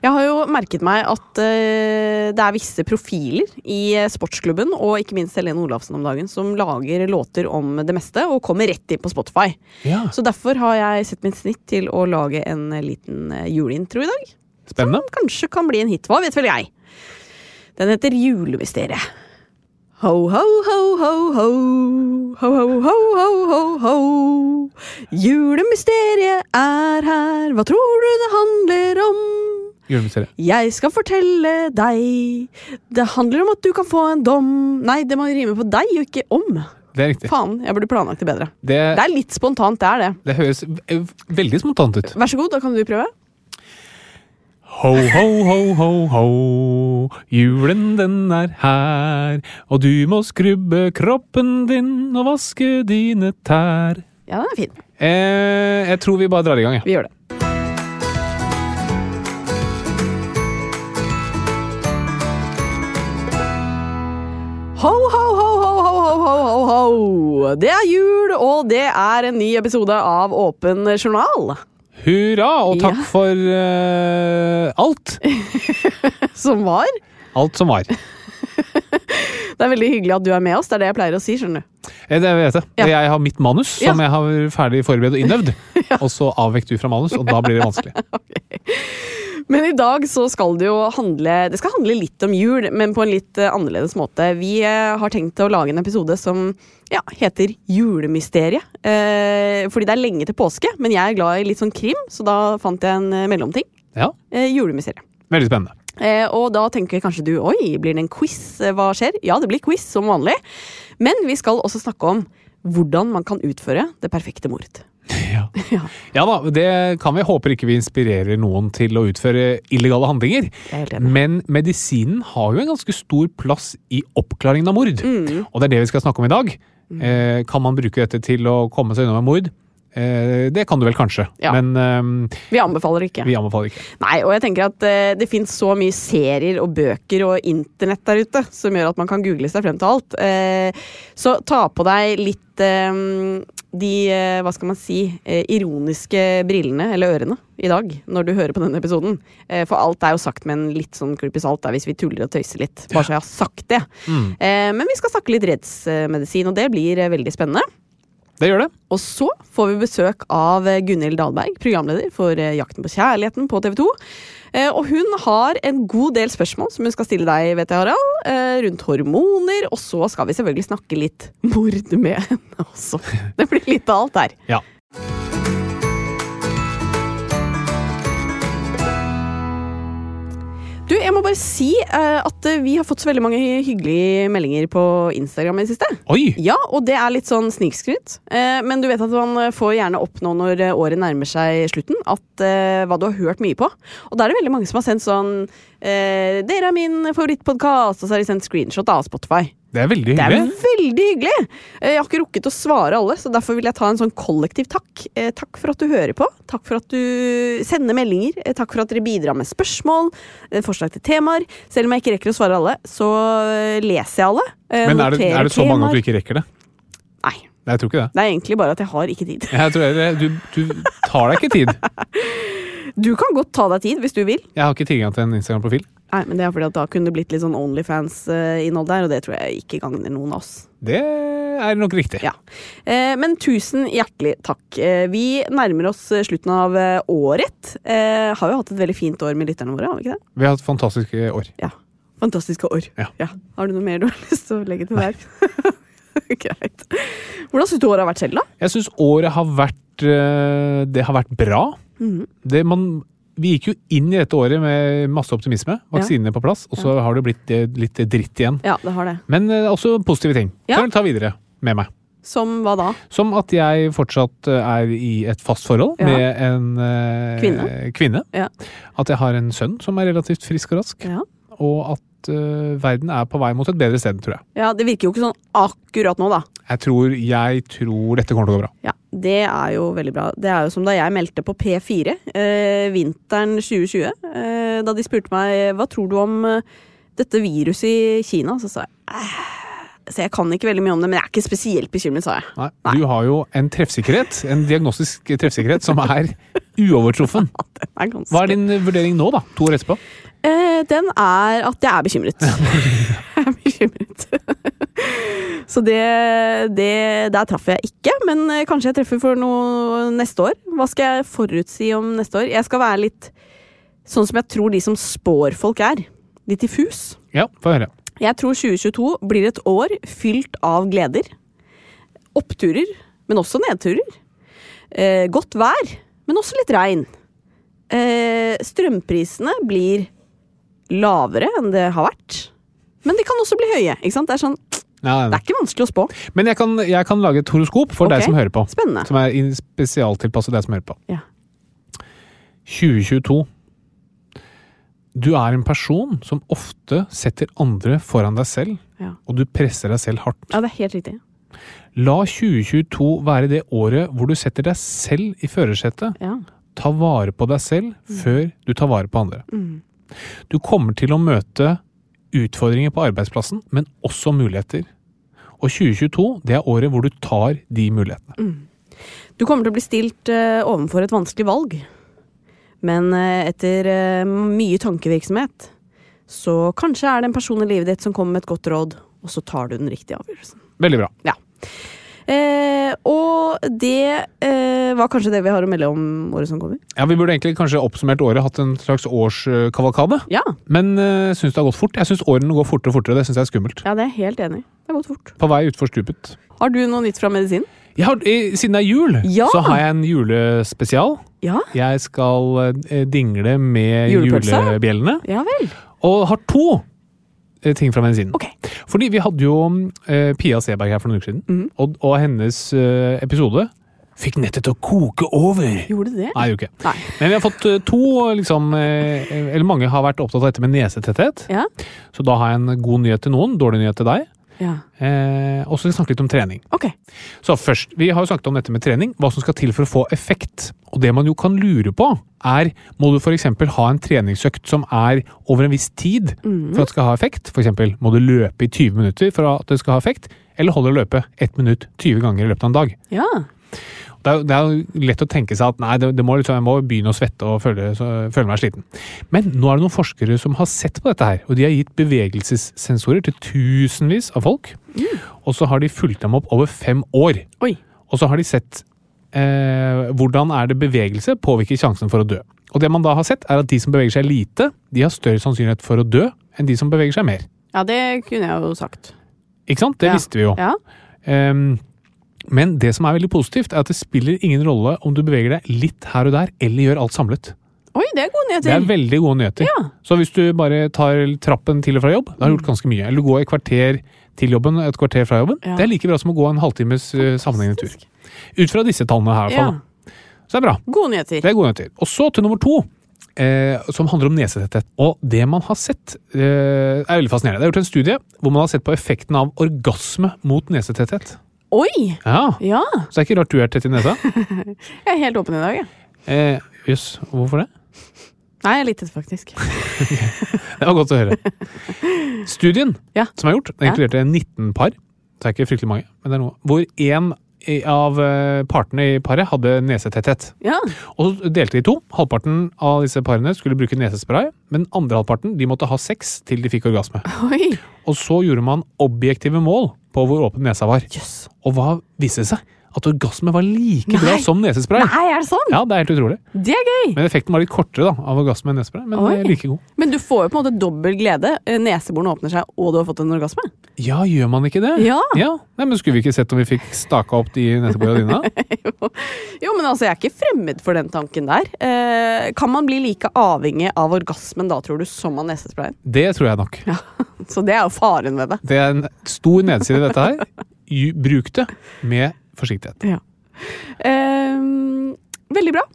Jeg har jo merket meg at uh, det er visse profiler i eh, sportsklubben, og ikke minst Helene Olafsen om dagen, som lager låter om det meste og kommer rett inn på Spotify. Ja, Så derfor har jeg sett mitt snitt til å lage en eh, liten juleintro i dag. Spennende. Som kanskje kan bli en hit. Hva vet vel jeg? Den heter Julemysteriet. Ho, ho, ho, ho, ho. Ho, ho, ho, ho, ho, ho. Julemysteriet er her, hva tror du det handler om? Julemysteriet. Jeg skal fortelle deg. Det handler om at du kan få en dom Nei, det må rime på deg og ikke om. Det er riktig. Faen, jeg burde planlagt det bedre. Det, Det er litt spontant, det er det. det høres veldig spontant ut. Vær så god, da kan du prøve. Ho, ho, ho, ho, ho. Julen den er her, og du må skrubbe kroppen din og vaske dine tær. Ja, den er fin. Eh, jeg tror vi bare drar i gang, jeg. Vi gjør det. Ho, ho, ho, ho, ho, ho, ho, ho. Det er jul, og det er en ny episode av Åpen journal. Hurra, og takk ja. for eh, alt. som var. Alt som var. det er veldig hyggelig at du er med oss. Det er det jeg pleier å si, skjønner du. Eh, det vet jeg. Ja. Jeg har mitt manus, som jeg har ferdig forberedt og innøvd. Og så avvek du fra manus, og da blir det vanskelig. okay. Men i dag så skal det jo handle Det skal handle litt om jul, men på en litt eh, annerledes måte. Vi eh, har tenkt å lage en episode som ja, heter Julemysteriet. Eh, fordi det er lenge til påske, men jeg er glad i litt sånn krim, så da fant jeg en eh, mellomting. Ja, Eh, julemysteriet. Veldig spennende. Eh, og da tenker kanskje du oi, blir det en quiz? Hva skjer? Ja, det blir quiz som vanlig. Men vi skal også snakke om hvordan man kan utføre det perfekte mord. Ja. Ja. ja da, det kan vi. Håper ikke vi inspirerer noen til å utføre illegale handlinger. Er. Men medisinen har jo en ganske stor plass i oppklaringen av mord. Mm. Og det er det vi skal snakke om i dag. Eh, kan man bruke dette til å komme seg unna med mord? Eh, det kan du vel kanskje, Ja. men eh, Vi anbefaler ikke. vi anbefaler ikke. Nei, og jeg tenker at eh, det fins så mye serier og bøker og internett der ute som gjør at man kan google seg frem til alt. Eh, så ta på deg litt eh, de, hva skal man si, ironiske brillene, eller ørene, i dag, når du hører på denne episoden. For alt er jo sagt med en litt sånn klype salt hvis vi tuller og tøyser litt. Bare så jeg har sagt det. Mm. Eh, men vi skal snakke litt rettsmedisin, og det blir veldig spennende. Det gjør det. Og så får vi besøk av eh, Gunhild Dahlberg, programleder for eh, Jakten på kjærligheten på TV 2. Eh, Og hun har en god del spørsmål som hun skal stille deg, vet jeg, Harald, rundt hormoner. Og så skal vi selvfølgelig snakke litt mord med henne også. Det blir litt av alt der. Ja. Jeg må bare si uh, at eh, vi har fått så veldig mange hyggelige meldinger på Instagram i det siste. Oi! Ja, og det er litt sånn snikskryt. Uh, men du vet at man får gjerne opp nå når året nærmer seg slutten, at uh, hva du har hørt mye på. Og da er det veldig mange som har sendt sånn 'Dere er min favorittpodkast', og så har de sendt screenshot av Spotify. Det er veldig hyggelig. Det er veldig hyggelig! Eh, Jeg har ikke rukket å svare alle, så derfor vil jeg ta en sånn kollektiv takk. Eh, Takk for at du hører på. Takk for at du sender meldinger. Eh, Takk for at dere bidrar med spørsmål, forslag til temaer. Selv om jeg ikke rekker å svare alle, så leser jeg alle. Men er det, er det så mange at du ikke rekker det? Nei. Nei, Jeg tror ikke det. Det er egentlig bare at jeg har ikke tid. Jeg tror jeg, du, du tar deg ikke tid. Du kan godt ta deg tid hvis du vil. Jeg har ikke tilgang til en Instagram-profil. Nei, men det er fordi at Da kunne det blitt litt sånn Onlyfans-innhold der, og det tror jeg ikke gagner noen av oss. Det er nok riktig. Ja. Eh, men tusen hjertelig takk. Eh, vi nærmer oss eh, slutten av eh, året. Eh, har jo hatt et veldig fint år med lytterne våre, har vi ikke det? Vi har hatt fantastiske år. Ja. Fantastiske år. Ja. Har du noe mer du har lyst til å legge til der? Greit. Hvordan syns du året har vært selv, da? Jeg syns året har vært eh, Det har vært bra. Mhm. Det man vi gikk jo inn i dette året med masse optimisme. Vaksinene på plass. Og så har det blitt eh, litt dritt igjen. Ja, det har det. Men eh, også positive ting. Ja. Kan du ta videre med meg. Som hva da? Som at jeg fortsatt eh, er i et fast forhold Ja. med en eh, Kvinne. kvinne. Ja. At jeg har en sønn som er relativt frisk og rask. Ja. Og at uh, verden er på vei mot et bedre sted, tror jeg. ja, det virker jo ikke sånn akkurat nå, da. Jeg tror, jeg tror dette kommer til å gå bra. Ja, Det er jo veldig bra. Det er jo som da jeg meldte på P4 eh, vinteren 2020. Eh, da de spurte meg hva tror du om eh, dette viruset i Kina, så sa jeg Så jeg kan ikke veldig mye om det, men jeg er ikke spesielt bekymret, sa jeg. Nei. Nei. Du har jo en treffsikkerhet, en diagnostisk treffsikkerhet, som er uovertruffen. Ja, er ganske... Hva er din vurdering nå, da? To år etterpå? Eh, den er at jeg er bekymret. jeg er bekymret. Så det, det Der traff jeg ikke, men eh, kanskje jeg treffer for noe neste år. Hva skal jeg forutsi om neste år? Jeg skal være litt sånn som jeg tror de som spår folk er. Litt diffus. Ja, få høre. Jeg tror 2022 blir et år fylt av gleder. Oppturer, men også nedturer. Eh, godt vær, men også litt regn. Eh, strømprisene blir lavere enn det har vært. Men de kan også bli høye. ikke sant? Det er, sånn, Ja, det er ikke vanskelig å spå. Men jeg kan, jeg kan lage et horoskop for okay. deg som hører på. Spennende. Som er spesialtilpasset deg som hører på. Ja. 2022. Du er en person som ofte setter andre foran deg selv, Ja. og du presser deg selv hardt. ja, det er helt riktig. La 2022 være det året hvor du setter deg selv i førersetet. Ja. Ta vare på deg selv før du tar vare på andre. Mm. Du kommer til å møte utfordringer på arbeidsplassen, men også muligheter. Og 2022, det er året hvor du tar de mulighetene. Du kommer til å bli stilt uh, overfor et vanskelig valg. Men eh, etter eh, mye tankevirksomhet, så kanskje er det en person i livet ditt som kommer med et godt råd, og så tar du den riktige avgjørelsen. Veldig bra. Ja. Eh, og det eh, var kanskje det vi har å melde om året som kommer. Ja, Vi burde egentlig kanskje oppsummert året, hatt en slags årskavalkade. Ja, Men eh, syns det har gått fort. Jeg syns årene går fortere og fortere. Det syns jeg er skummelt. ja det er helt enig. Det har gått fort. På vei utfor stupet. Har du noe nytt fra medisin? Har, eh, siden det er jul, Ja! så har jeg en julespesial. Ja, Jeg skal eh, dingle med Julepølse? julebjellene. ja vel. Og har to eh, ting fra medisinen. Okay. Fordi vi hadde jo Pia Seberg her for noen uker siden, mm. og, og hennes episode fikk nettet til å koke over. Gjorde det? Nei, okay. Nei. Men vi har fått to, liksom Eller mange har vært opptatt av dette med nesetetthet. Ja. Så da har jeg en god nyhet til noen, dårlig nyhet til deg. Ja. Eh, og så skal vi snakke litt om trening. Okay. Så først, Vi har jo snakket om dette med trening, hva som skal til for å få effekt. Og det man jo kan lure på, er må du f.eks. ha en treningsøkt som er over en viss tid for at det skal ha effekt? F.eks. må du løpe i 20 minutter for at det skal ha effekt? Eller holder det å løpe 1 minutt 20 ganger i løpet av en dag? Ja. Det er, det er jo lett å tenke seg at nei, det, det må liksom, jeg må begynne å svette og føle, så, føle meg sliten. Men nå er det noen forskere som har sett på dette her, og de har gitt bevegelsessensorer til tusenvis av folk. Og så har de fulgt dem opp over fem år. Oi. Og så har de sett eh, hvordan er det bevegelse påvirker sjansen for å dø. Og det man da har sett, er at de som beveger seg lite, de har større sannsynlighet for å dø enn de som beveger seg mer. Ja, det kunne jeg jo sagt. Ikke sant? Det Ja. visste vi jo. Ja. Ehm, men det som er veldig positivt, er at det spiller ingen rolle om du beveger deg litt her og der, eller gjør alt samlet. Oi, det er gode Det er veldig gode nyheter. Ja. Så hvis du bare tar trappen til og fra jobb, da har du gjort ganske mye. Eller du går et kvarter til jobben, et kvarter fra jobben. Ja. Det er like bra som å gå en halvtimes eh, sammenhengende tur. Ut fra disse tallene her, i hvert fall. Så det er bra. Gode nyheter. Det er gode nyheter. Og så til nummer to, eh, som handler om nesetetthet. Og det man har sett, eh, er veldig fascinerende. Det er gjort en studie hvor man har sett på effekten av orgasme mot nesetetthet. Oi! Ja, Ja. Så det er ikke rart du er tett i nesa. Jeg er helt åpen i dag, jeg. Eh, Jøss, hvorfor det? Nei, jeg er litt tett, faktisk. Det var godt å høre. Studien Ja. som er gjort, den inkluderte 19 par. Det er ikke fryktelig mange, men det er noe. Hvor én av eh, partene i paret hadde nesetetthet. Ja. Og så delte de to. Halvparten av disse parene skulle bruke nesespray, men andre halvparten de måtte ha sex til de fikk orgasme. Oi. Og så gjorde man objektive mål på hvor åpen nesa var. Yes. Og hva viste det seg? At orgasme var like bra som nesespray. Nei, er det sånn? Ja, det er helt utrolig. Det er gøy! Men effekten var litt kortere da, av orgasme enn nesespray, men Oi. eh, like god. Men du får jo på en måte dobbel glede. Eh, Neseborene åpner seg, og du har fått en orgasme. Ja, gjør man ikke det? Ja. Nei, men Skulle vi ikke sett om vi fikk staka opp de neseborene dine? jo. Jo, men altså, jeg er ikke fremmed for den tanken der. Eh, kan man bli like avhengig av orgasmen da, tror du, som av nesesprayen? Det tror jeg nok. Ja. Så det er jo faren ved det. Det er en stor nedside i dette her. Bruk det med forsiktighet. Ja. Eh, veldig bra.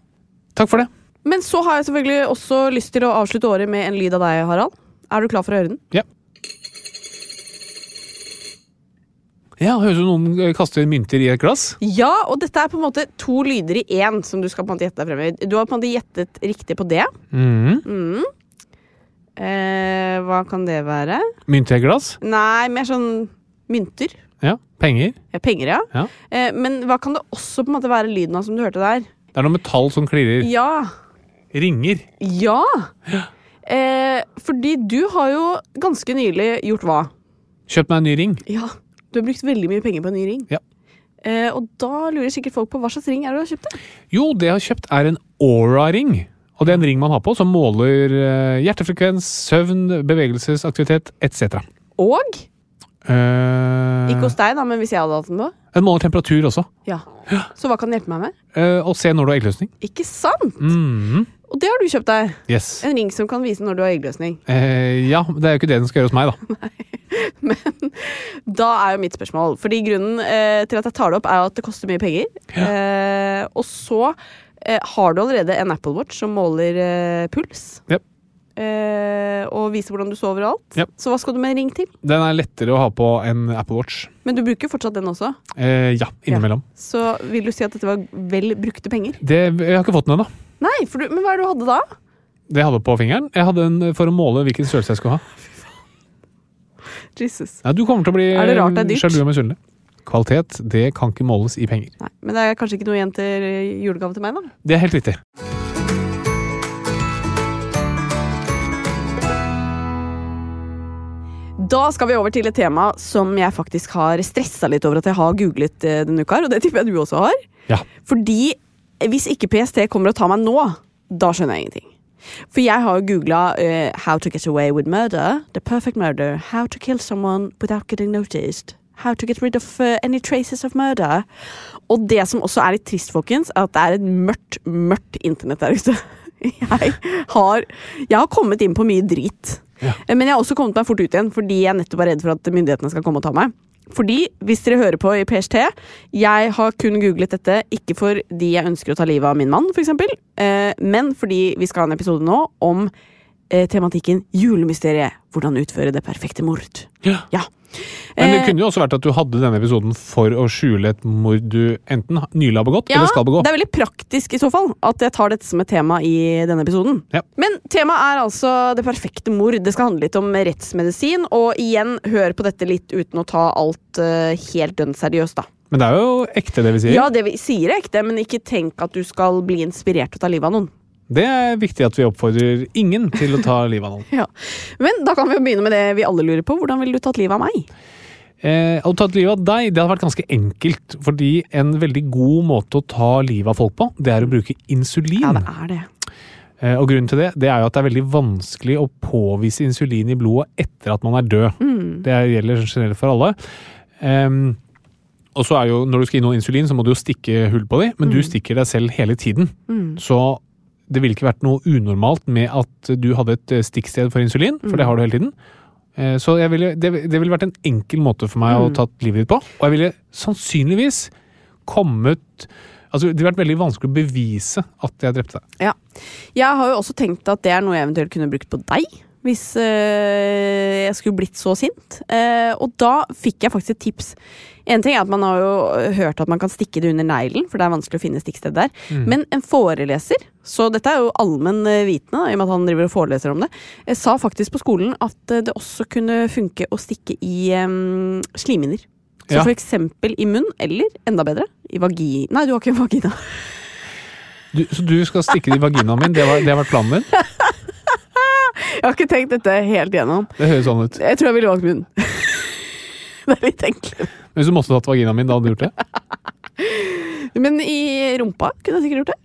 Takk for det. Men så har jeg selvfølgelig også lyst til å avslutte året med en lyd av deg, Harald. Er du klar for å høre den? Ja. Ja, Høres ut som noen eh, kaster mynter i et glass. Ja, og dette er på en måte to lyder i én som du skal på en måte gjette deg frem i. Du har på en måte gjettet riktig på det. Mhm. Eh, hva kan det være? Mynt i et glass. Nei, mer sånn mynter. Ja. Penger. Ja, penger, ja. Ja. Eh, men hva kan det også på en måte være lyden av som du hørte der? Det er noe metall som klirrer. Ja. Ringer. Ja! Eh, fordi du har jo ganske nylig gjort hva? Kjøpt meg en ny ring. Ja. Du har brukt veldig mye penger på en ny ring. Ja. Eh, og da lurer sikkert folk på hva slags ring er det du har kjøpt? det? Jo, det jeg har kjøpt er en Aura-ring. Og det er en ring man har på som måler eh, hjertefrekvens, søvn, bevegelsesaktivitet etc. Og Eh, ikke hos deg, da, men hvis jeg hadde hatt den på. en måler temperatur også. Ja. Så hva kan den hjelpe meg med? Eh, å se når du har eggløsning. Ikke sant? Mhm. Og det har du kjøpt deg. Yes. En ring som kan vise når du har eggløsning. Eh, ja, det er jo ikke det den skal gjøre hos meg, da. Nei. Men Da er jo mitt spørsmål, fordi grunnen eh, til at jeg tar det opp, er at det koster mye penger. Eh, og så har du allerede en Apple Watch som måler puls. Yep. Eh, og vise hvordan du sover og alt. Yep. Så hva skal du med en ring til? Den er lettere å ha på enn Apple Watch. Men du bruker fortsatt den også. Eh, ja, innimellom. Så vil du si at dette var vel brukte penger? Det, jeg har ikke fått den ennå. Nei, du, men hva er det du hadde da? Det jeg hadde på fingeren. Jeg hadde den for å måle hvilken størrelse jeg skulle ha. Jesus. Ja, du kommer til å bli dyrt? sjalu og misunnelig. Kvalitet det kan ikke måles i penger. Nei, men det er kanskje ikke noe igjen til julegave til meg, da? Det er helt riktig. Da skal vi over til et tema som jeg faktisk har stressa litt over at jeg har googlet eh, denne uka, og det tipper jeg du også har. Ja. Fordi hvis ikke PST kommer og tar meg nå, da skjønner jeg ingenting. For jeg har googla uh, 'How to get away with murder', 'The perfect murder', 'How to kill someone without getting noticed', 'How to get rid of uh, any traces of murder'. Og det som også er litt trist, folkens, er at det er et mørkt, mørkt internett der ute. Jeg har, jeg har kommet inn på mye drit. Ja. Eh, Men jeg har også kommet meg fort ut igjen fordi jeg nettopp er redd for at myndighetene skal komme og ta meg. Fordi, hvis dere hører på i PST, jeg har kun googlet dette ikke fordi jeg ønsker å ta livet av min mann, f.eks., eh, men fordi vi skal ha en episode nå om eh, tematikken julemysteriet. Hvordan utføre det perfekte mord. Ja. Ja. Men det Eh, kunne jo også vært at du hadde denne episoden for å skjule et mord du enten nylig har begått Ja, eller skal begå. det er veldig praktisk i så fall at jeg tar dette som et tema i denne episoden. Ja. Men temaet er altså det perfekte mord. Det skal handle litt om rettsmedisin. Og igjen, hør på dette litt uten å ta alt uh, helt dønn seriøst, da. Men det er jo ekte, det vi sier. Ja, det vi sier er ekte, men ikke tenk at du skal bli inspirert til å ta livet av noen. Det er viktig at vi oppfordrer ingen til å ta livet av noen. Ja. Men da kan vi jo begynne med det vi alle lurer på. Hvordan ville du tatt livet av meg? Eh, å ta livet av deg det hadde vært ganske enkelt, fordi en veldig god måte å ta livet av folk på, det er å bruke insulin. Ja, det er det. Eh, og grunnen til det, det er jo at det er veldig vanskelig å påvise insulin i blodet etter at man er død. Det gjelder generelt for alle. Ehm, og så er jo, når du skal gi noen insulin, så må du jo stikke hull på dem, men du stikker deg selv hele tiden. Så det ville ikke vært noe unormalt med at du hadde et eh, stikksted for insulin, for det har du hele tiden. Eh, Så jeg ville, det, det ville vært en enkel måte for meg å tatt livet ditt på. Og jeg ville sannsynligvis kommet Altså, det ville vært veldig vanskelig å bevise at jeg drepte deg. Ja. Jeg har jo også tenkt at det er noe jeg eventuelt kunne brukt på deg. Hvis øh, jeg skulle blitt så sint. Eh, og da fikk jeg faktisk et tips. En ting er at Man har jo hørt at man kan stikke det under neglen, for det er vanskelig å finne stikksted der. Men en foreleser, så dette er jo allmenn eh, vitende, i og med at han driver og foreleser om det, eh, sa faktisk på skolen at det også kunne funke å stikke i um, slimhinner. Så Ja. for eksempel i munn, eller enda bedre, i vagina Nei, du har ikke vagina. Du, så du skal stikke det i vaginaen min? Det, var, det har vært planen din? Jeg har ikke tenkt dette helt gjennom. Det høres sånn ut. Jeg tror jeg ville valgt munn. det er litt enklere. Men hvis du måtte tatt vaginaen min, da hadde du gjort det? Men i rumpa kunne jeg sikkert gjort det.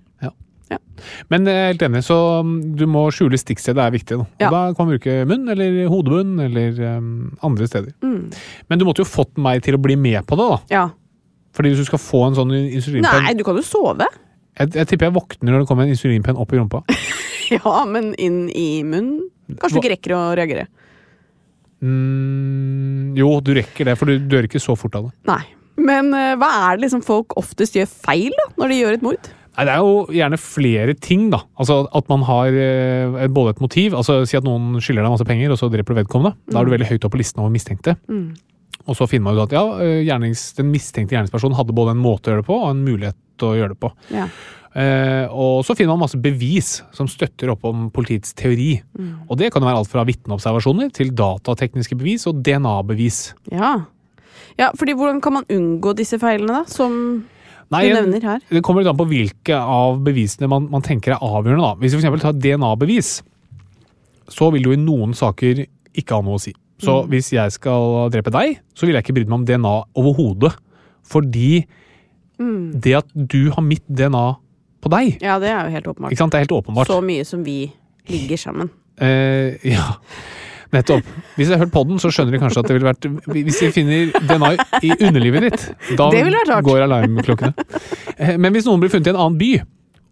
Men jeg er helt enig, så um, du må skjule stikkstedet er viktig. Da. Ja. da kan man bruke munn, eller hodebunn, eller um, andre steder. Men du måtte jo fått meg til å bli med på det, da. Ja. Fordi hvis du skal få en sånn insulinpenn Nei, du kan jo sove. jeg, jeg tipper jeg våkner når det kommer en insulinpenn opp i rumpa. Ja, men inn i munnen Kanskje du ikke rekker å reagere. Mm, jo, du rekker det, for du dør ikke så fort av det. Nei. Men uh, hva er det liksom folk oftest gjør feil da, når de gjør et mord? Nei, Det er jo gjerne flere ting, da. Altså At man har uh, både et motiv altså Si at noen skylder deg masse penger, og så dreper du vedkommende. Da er du veldig høyt oppe på listen over mistenkte. Og så finner man ut at ja, eh, gjernings, den mistenkte gjerningspersonen hadde både en måte å gjøre det på, og en mulighet å gjøre det på. Ja. Eh, og så finner man masse bevis som støtter opp om politiets teori. Og det kan jo være alt fra vitneobservasjoner til datatekniske bevis og DNA-bevis. Ja. ja, fordi hvordan kan man unngå disse feilene, da? Som Nei, du nevner her. Det kommer litt an på hvilke av bevisene man, man tenker er avgjørende. Da. Hvis vi f.eks. tar DNA-bevis, så vil det jo i noen saker ikke ha noe å si. Så hvis jeg skal drepe deg, så vil jeg ikke brydd meg om DNA overhodet. Fordi det at du har mitt DNA på deg, Ja, det er jo helt åpenbart. ikke sant? det er helt åpenbart. Så mye som vi ligger sammen. Eh, ja, nettopp. Hvis jeg har hørt podden, så skjønner de kanskje at det ville vært Hvis de finner DNA i underlivet ditt, da går alarmklokkene. Eh, Men hvis noen blir funnet i en annen by,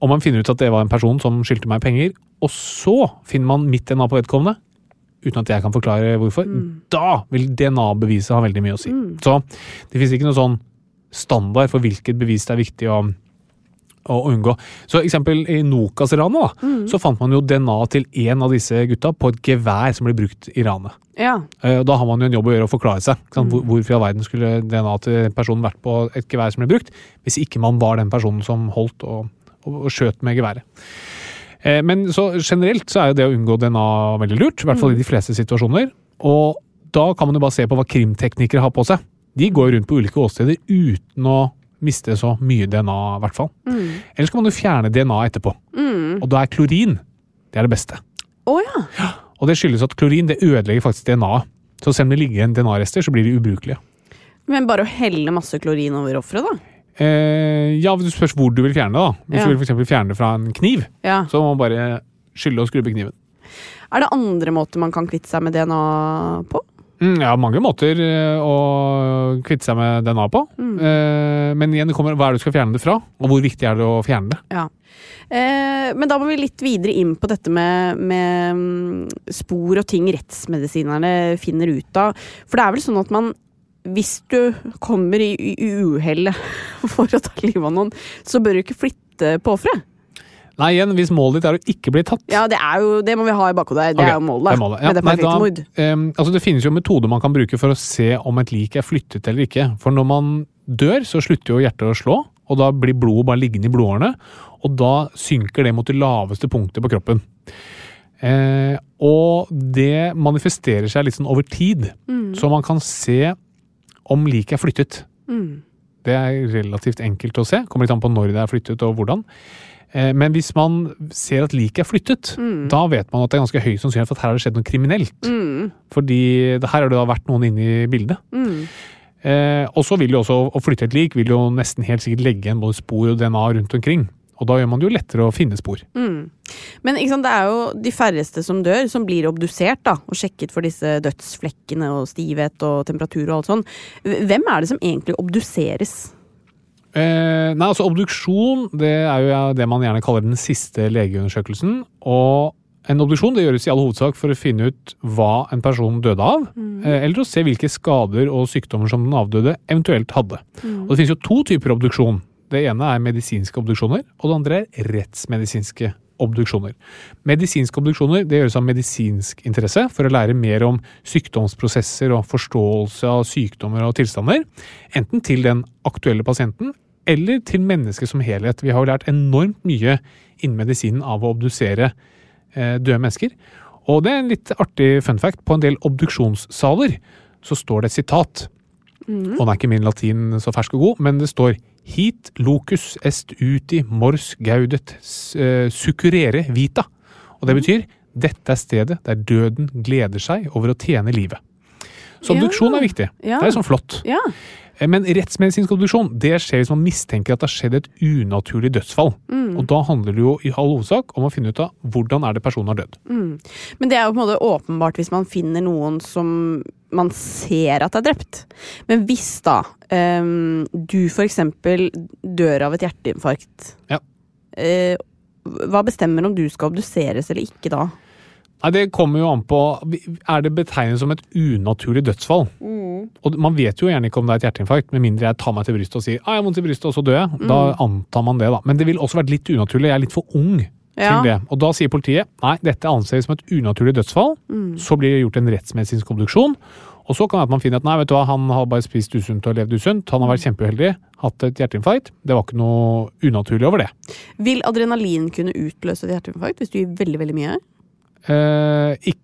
og man finner ut at det var en person som skyldte meg penger, og så finner man mitt DNA på vedkommende, uten at jeg kan forklare hvorfor, da vil DNA-beviset ha veldig mye å si. Så det finnes ikke noe sånn standard for hvilket bevis det er viktig å å unngå. Så eksempel I Nokas-ranet da, så fant man jo DNA til en av disse gutta på et gevær som ble brukt i ranet. Ja. Eh, Da har man jo en jobb å gjøre å forklare seg. sant? Hvorfor i all verden skulle DNA til personen vært på et gevær som ble brukt, hvis ikke man var den personen som holdt og, og, og skjøt med geværet. Eh, Men så generelt så er jo det å unngå DNA veldig lurt, i hvert fall i de fleste situasjoner. Og da kan man jo bare se på hva krimteknikere har på seg. De går rundt på ulike åsteder uten å miste så mye DNA, i hvert fall. Ellers kan man jo fjerne DNA etterpå. Og da er klorin det er det beste. Å ja. Og det skyldes at klorin det ødelegger faktisk DNA-et. Så selv om det ligger igjen DNA-rester, så blir de ubrukelige. Men bare å helle masse klorin over offeret, da? Eh, ja, du spørs hvor du vil fjerne det. da. Hvis Ja. du vil for fjerne det fra en kniv, Ja. så må man bare skylle og skrubbe kniven. Er det andre måter man kan kvitte seg med DNA på? Mm, ja, mange måter eh, å kvitte seg med DNA på. Eh, men igjen, kommer hva er det du skal fjerne det fra, og hvor viktig er det å fjerne det. Ja. Eh, men da må vi litt videre inn på dette med, med mm, spor og ting rettsmedisinerne finner ut av. For det er vel sånn at man hvis du kommer i, i uhell for å ta livet av noen, så bør du ikke flytte på offeret. Nei, igjen, hvis målet ditt er å ikke bli tatt Ja, det, er jo, det må vi ha i bakhodet. Det okay, er jo målet. det er målet. Ja, Med det nei, da- mord. Um, altså det finnes jo metoder man kan bruke for å se om et lik er flyttet eller ikke. For når man dør, så slutter jo hjertet å slå, og da blir blodet bare liggende i blodårene. Og da synker det mot det laveste punktet på kroppen. Eh, og det manifesterer seg litt sånn over tid, så man kan se om liket er flyttet. Det er relativt enkelt å se. Kommer litt an på når det er flyttet og hvordan. Eh, Men hvis man ser at liket er flyttet, da vet man at det er ganske høy sannsynlighet for at her har det skjedd noe kriminelt. Fordi det, her har det da vært noen inne i bildet. Eh, og så vil jo også å flytte et lik vil jo nesten helt sikkert legge igjen både spor og DNA rundt omkring. Og da gjør man det jo lettere å finne spor. Men ikke sant, det er jo de færreste som dør, som blir obdusert da, og sjekket for disse dødsflekkene og stivhet og temperatur og alt sånn. Hvem er det som egentlig obduseres? Eh, nei, altså Obduksjon det er jo det man gjerne kaller den siste legeundersøkelsen. Og en obduksjon det gjøres i all hovedsak for å finne ut hva en person døde av, Mm. eller å se hvilke skader og sykdommer som den avdøde eventuelt hadde. Og Det finnes jo to typer obduksjon. Det ene er medisinske obduksjoner, og det andre er rettsmedisinske obduksjoner. Medisinske obduksjoner det gjøres av medisinsk interesse for å lære mer om sykdomsprosesser og forståelse av sykdommer og tilstander, enten til den aktuelle pasienten eller til mennesket som helhet. Vi har jo lært enormt mye innen medisinen av å obdusere eh, døde mennesker. Og det er en litt artig fun fact. På en del obduksjonssaler så står det et sitat. Og nå er ikke min latin så fersk og god, men det står Hit locus est uti mors gaudet eh, vita. Og det betyr dette er stedet der døden gleder seg over å tjene livet. Så obduksjon er viktig. Det er sånn flott. Ja. Eh, Men rettsmedisinsk obduksjon det skjer hvis man mistenker at det har skjedd et unaturlig dødsfall. Mm. Og da handler det jo i all hovedsak om å finne ut av hvordan er det personen har dødd. Men det er jo på en måte åpenbart hvis man finner noen som man ser at er drept. Men hvis da um, du eksempel dør av et hjerteinfarkt, Ja. uh, hva bestemmer om du skal obduseres eller ikke da? Nei, Det kommer jo an på Er det betegnet som et unaturlig dødsfall? Og Man vet jo gjerne ikke om det er et hjerteinfarkt, med mindre jeg tar meg til brystet og sier ah, jeg har vondt i brystet, og så dør jeg. Da antar man det, da. Men det ville også vært litt unaturlig. Jeg er litt for ung Ja. til det. Og da sier politiet nei, dette anses som et unaturlig dødsfall. Så blir det gjort en rettsmedisinsk obduksjon. Og så kan det at man finne at nei, vet du hva, han har bare spist usunt og levd usunt. Han har vært kjempeuheldig, hatt et hjerteinfarkt. Det var ikke noe unaturlig over det. Vil adrenalin kunne utløse et hjerteinfarkt hvis du gir veldig veldig mye? Eh, ikk-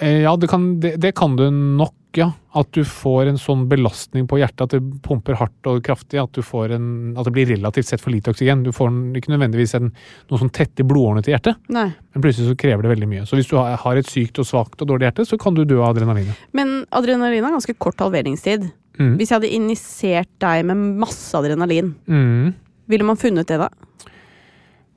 eh, ja, det kan, det, det kan du nok, ja. At du får en sånn belastning på hjertet, at det pumper hardt og kraftig. At, du får en, at det blir relativt sett for lite oksygen. Du får ikke nødvendigvis en, noe sånn tett i blodårene til hjertet, Nei. men plutselig så krever det veldig mye. Så hvis du har, har et sykt og svakt og dårlig hjerte, så kan du dø av adrenalinet. Men adrenalin har ganske kort halveringstid. Mm. Hvis jeg hadde injisert deg med masse adrenalin, Mm. ville man funnet det da?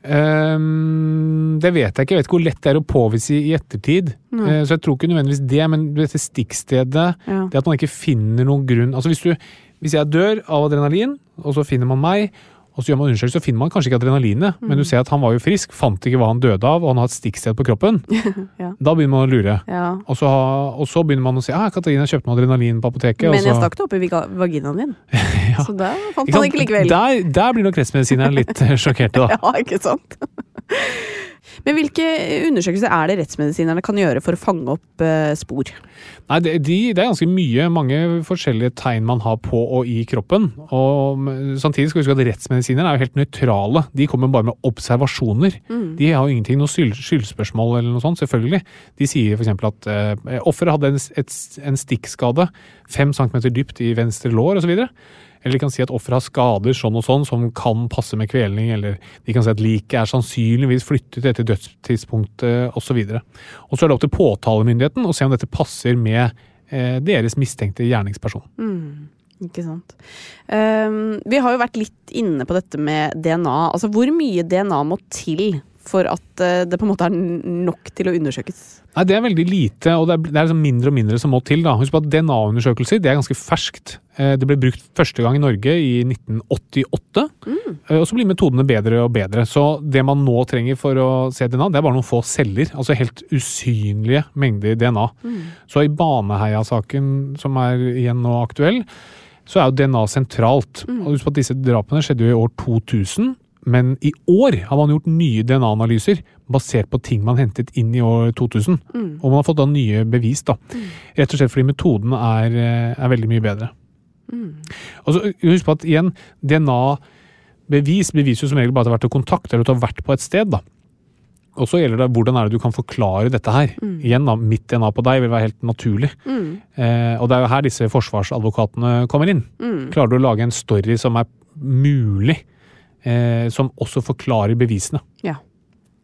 Ehm, det vet jeg ikke. Jeg vet ikke hvor lett det er å påvise i ettertid. Eh, så jeg tror ikke nødvendigvis det, men dette stikkstedet Ja. Det at man ikke finner noen grunn Altså hvis, du, hvis jeg dør av adrenalin, og så finner man meg, og så gjør man undersøkelse, så finner man kanskje ikke adrenalinet, men Mm. du ser at han var jo frisk, fant ikke hva han døde av, og han har et stikksted på kroppen. Ja. Da begynner man å lure. Ja. Og så, og så begynner man å si ah, Katarina kjøpte noe adrenalin på apoteket. Men jeg stakk det opp i vaginaen din. Så der fant Ikke man ikke likevel. Der, der blir nok rettsmedisineren litt sjokkert, da. Ja, ikke sant? Men hvilke undersøkelser er det rettsmedisinerne kan gjøre for å fange opp eh, spor? Nei, det, de, det er ganske mye, mange forskjellige tegn man har på og i kroppen. Og samtidig skal vi huske at rettsmedisinerne er jo helt nøytrale. De kommer bare med observasjoner. De har jo ingenting noe skyldspørsmål eller noe sånt, selvfølgelig. De sier f.eks. at eh, offeret hadde en, et, en stikkskade fem centimeter dypt i venstre lår osv. Eller de kan si at offeret har skader sånn og sånn som kan passe med kvelning, eller de kan si at liket er sannsynligvis flyttet etter dødstidspunktet osv. Og så er det opp til påtalemyndigheten å se om dette passer med eh, deres mistenkte gjerningsperson. Ikke sant. Um, vi har jo vært litt inne på dette med DNA. Altså, hvor mye DNA må til for at eh, det på en måte er nok til å undersøkes? Nei, Det er veldig lite, og det er, det er liksom mindre og mindre som må til. da. Husk på at DNA-undersøkelser det er ganske ferskt. Eh, Det ble brukt første gang i Norge i 1988. Mm. Og så blir metodene bedre og bedre. Så det man nå trenger for å se DNA, det er bare noen få celler. Altså helt usynlige mengder DNA. Så i Baneheia-saken, som er igjen nå aktuell, så er jo DNA sentralt. Og husk på at disse drapene skjedde jo i år 2000. Men i år har man gjort nye DNA-analyser basert på ting man hentet inn i år 2000. Og man har fått da nye bevis, da. Rett og slett fordi metoden er, eh, er veldig mye bedre. Og så Husk på at igjen, DNA-bevis beviser jo som regel bare at det har vært til kontakt, eller at du har vært på et sted. da. Og så gjelder det hvordan er det du kan forklare dette her. Igjen da, Mitt DNA på deg vil være helt naturlig. Eh, og det er jo her disse forsvarsadvokatene kommer inn. Klarer du å lage en story som er mulig, eh, som også forklarer bevisene? Ja.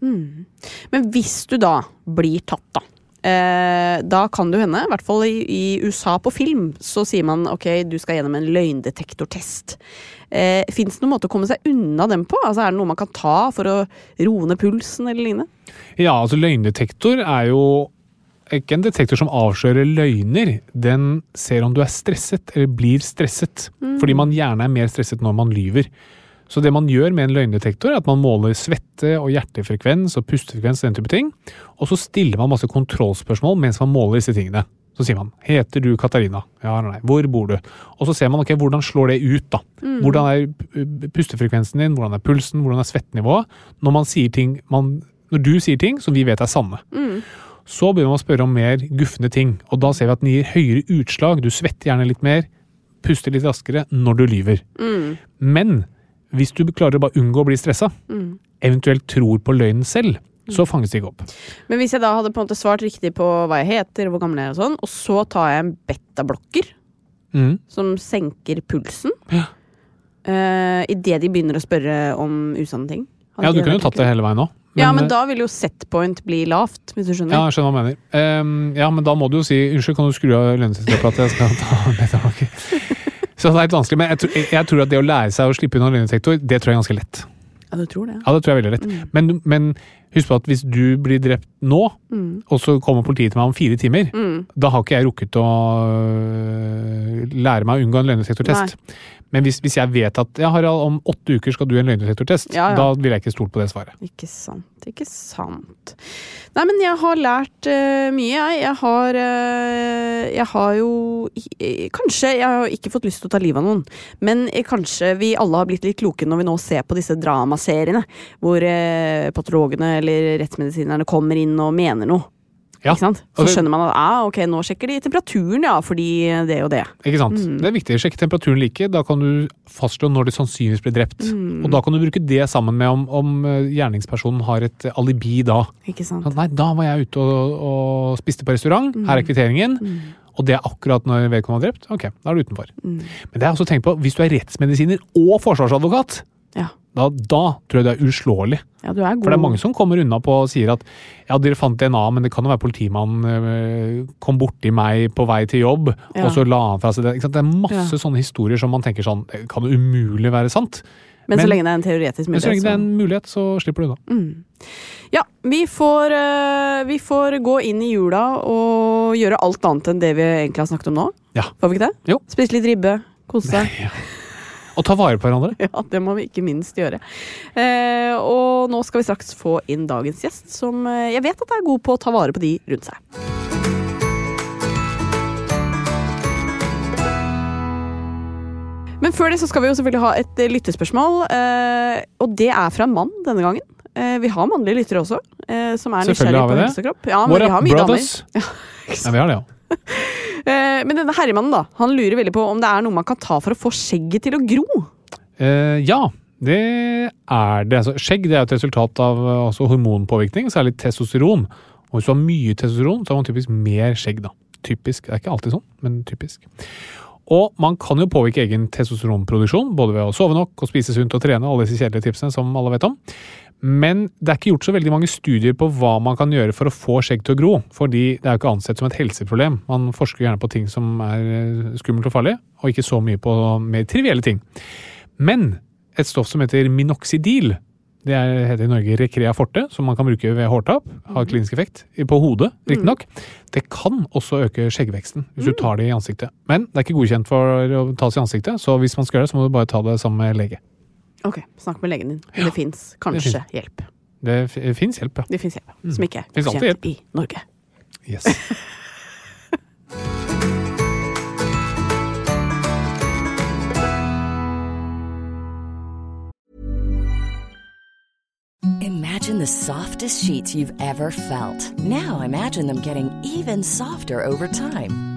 Mm. Men hvis du da blir tatt, da. Eh, da kan det jo hende, i hvert fall i, i USA på film, så sier man ok, du skal gjennom en løgndetektortest. Eh, Fins det noen måte å komme seg unna dem på? Altså Er det noe man kan ta for å roe ned pulsen eller lignende? Ja, altså løgndetektor er jo ikke en detektor som avslører løgner. Den ser om du er stresset eller blir stresset. Fordi man gjerne er mer stresset når man lyver. Så det man gjør med en løgndetektor, er at man måler svette og hjertefrekvens og pustefrekvens den type ting. Og så stiller man masse kontrollspørsmål mens man måler disse tingene. Så sier man 'Heter du Katarina?' Ja eller nei. 'Hvor bor du?' Og så ser man ok, hvordan slår det ut, da. Hvordan er pustefrekvensen din, hvordan er pulsen, hvordan er svettenivået? Når man sier ting man, Når du sier ting som vi vet er sanne. Så begynner man å spørre om mer gufne ting, og da ser vi at den gir høyere utslag. Du svetter gjerne litt mer, puster litt raskere når du lyver. Men hvis du klarer å bare unngå å bli stressa, eventuelt tror på løgnen selv, så fanges det ikke opp. Men hvis jeg da hadde på en måte svart riktig på hva jeg heter, hvor gammel jeg er, og sånn, og så tar jeg en betablokker Mm. som senker pulsen Ja. uh, idet de begynner å spørre om usanne ting hadde Ja, du kunne jo tatt det hele veien òg. Ja, men da vil jo setpoint bli lavt, hvis du skjønner. Ja, jeg skjønner hva du mener. Um, ja, men da må du jo si unnskyld, kan du skru av løgndetektorapparatet? Jeg skal ta betalbakke. Så det er litt vanskelig, men jeg, tror- jeg, tror at det å lære seg å slippe unna løgndetektor, det tror jeg er ganske lett. Ja, du tror det? Ja, det tror jeg er veldig lett. Men, men husk på at hvis du blir drept nå, og så kommer politiet til meg om fire timer, da har ikke jeg rukket å øh, lære meg å unngå en løgndetektortest. Men hvis, hvis jeg vet at ja, Harald, om åtte uker skal du en løgndetektortest, Ja, ja. da vil jeg ikke stole på det svaret. Ikke sant, ikke sant. Nei, men jeg har lært uh, mye, jeg. Jeg har, uh, jeg har jo Kanskje Jeg har ikke fått lyst til å ta livet av noen, men kanskje vi alle har blitt litt kloke når vi nå ser på disse dramaseriene, hvor uh, patologene eller rettsmedisinerne kommer inn og mener noe. Ja, Ikke sant? Så skjønner man at ah, ok, nå sjekker de temperaturen, ja, fordi det og det. Ikke sant? Mm. Det er viktig å sjekke temperaturen like. Da kan du fastslå når de sannsynligvis ble drept. Mm. Og da kan du bruke det sammen med om, om eh, gjerningspersonen har et eh, alibi da. Ikke sant? Nei, da var jeg ute og, og spiste på restaurant. Mm. Her er kvitteringen. Og det er akkurat når vedkommende var drept. Ok, da er du utenfor. Mm. Men det er også tenkt på, hvis du er rettsmedisiner og forsvarsadvokat. Da, da tror jeg du er uslåelig. ja, du er god. For det er mange som kommer unna på og sier at ja, dere fant DNA, men det kan jo være politimannen øh, kom borti meg på vei til jobb, Ja. og så la han fra seg det. Det er masse Ja. sånne historier som man tenker sånn Det kan jo umulig være sant. men, så lenge det er en teoretisk mulighet. Men så lenge det er en mulighet, så slipper du unna. Mm. Ja, vi får, eh, vi får gå inn i jula og gjøre alt annet enn det vi egentlig har snakket om nå. Ja. Får vi ikke det? Jo. Spise litt ribbe, kose seg. Ja. Og ta vare på hverandre. Ja, det må vi ikke minst gjøre. Eh, og nå skal vi straks få inn dagens gjest, som eh, jeg vet at er god på å ta vare på de rundt seg. Men før det så skal vi jo selvfølgelig ha et eh, lyttespørsmål, eh, og det er fra en mann denne gangen. Eh, vi har mannlige lyttere også, eh, som er Selvfølgelig nysgjerrige på det. helse og kropp. Ja, men What vi har mye brothers? damer. Ja, vi har det, ja. Eh, men denne herremannen da, han lurer veldig på om det er noe man kan ta for å få skjegget til å gro. Eh, ja, det er det. Altså, skjegg det er et resultat av eh, altså, hormonpåvirkning, særlig testosteron. Og hvis du har mye testosteron, så har man typisk mer skjegg. da. Typisk. Det er ikke alltid sånn, men typisk. Og man kan jo påvirke egen testosteronproduksjon, både ved å sove nok og spise sunt og trene, alle disse kjedelige tipsene som alle vet om. Men det er ikke gjort så veldig mange studier på hva man kan gjøre for å få skjegg til å gro. Fordi det er jo ikke ansett som et helseproblem. Man forsker gjerne på ting som er eh, skummelt og farlig, og ikke så mye på mer trivielle ting. Men et stoff som heter minoxidil, det er, heter i Norge Recrea forte, som man kan bruke ved hårtap, har klinisk effekt, på hodet riktignok. Det kan også øke skjeggveksten hvis du tar det i ansiktet. Men det er ikke godkjent for å tas i ansiktet, så hvis man skal gjøre det, så må du bare ta det sammen med lege. Ok, snakk med legen din. Det fins kanskje hjelp. Det fins hjelp, ja. Det fins hjelp, som ikke er Finnes alltid i Norge. Yes. Imagine the softest sheets you've ever felt. Now imagine them getting even softer over time.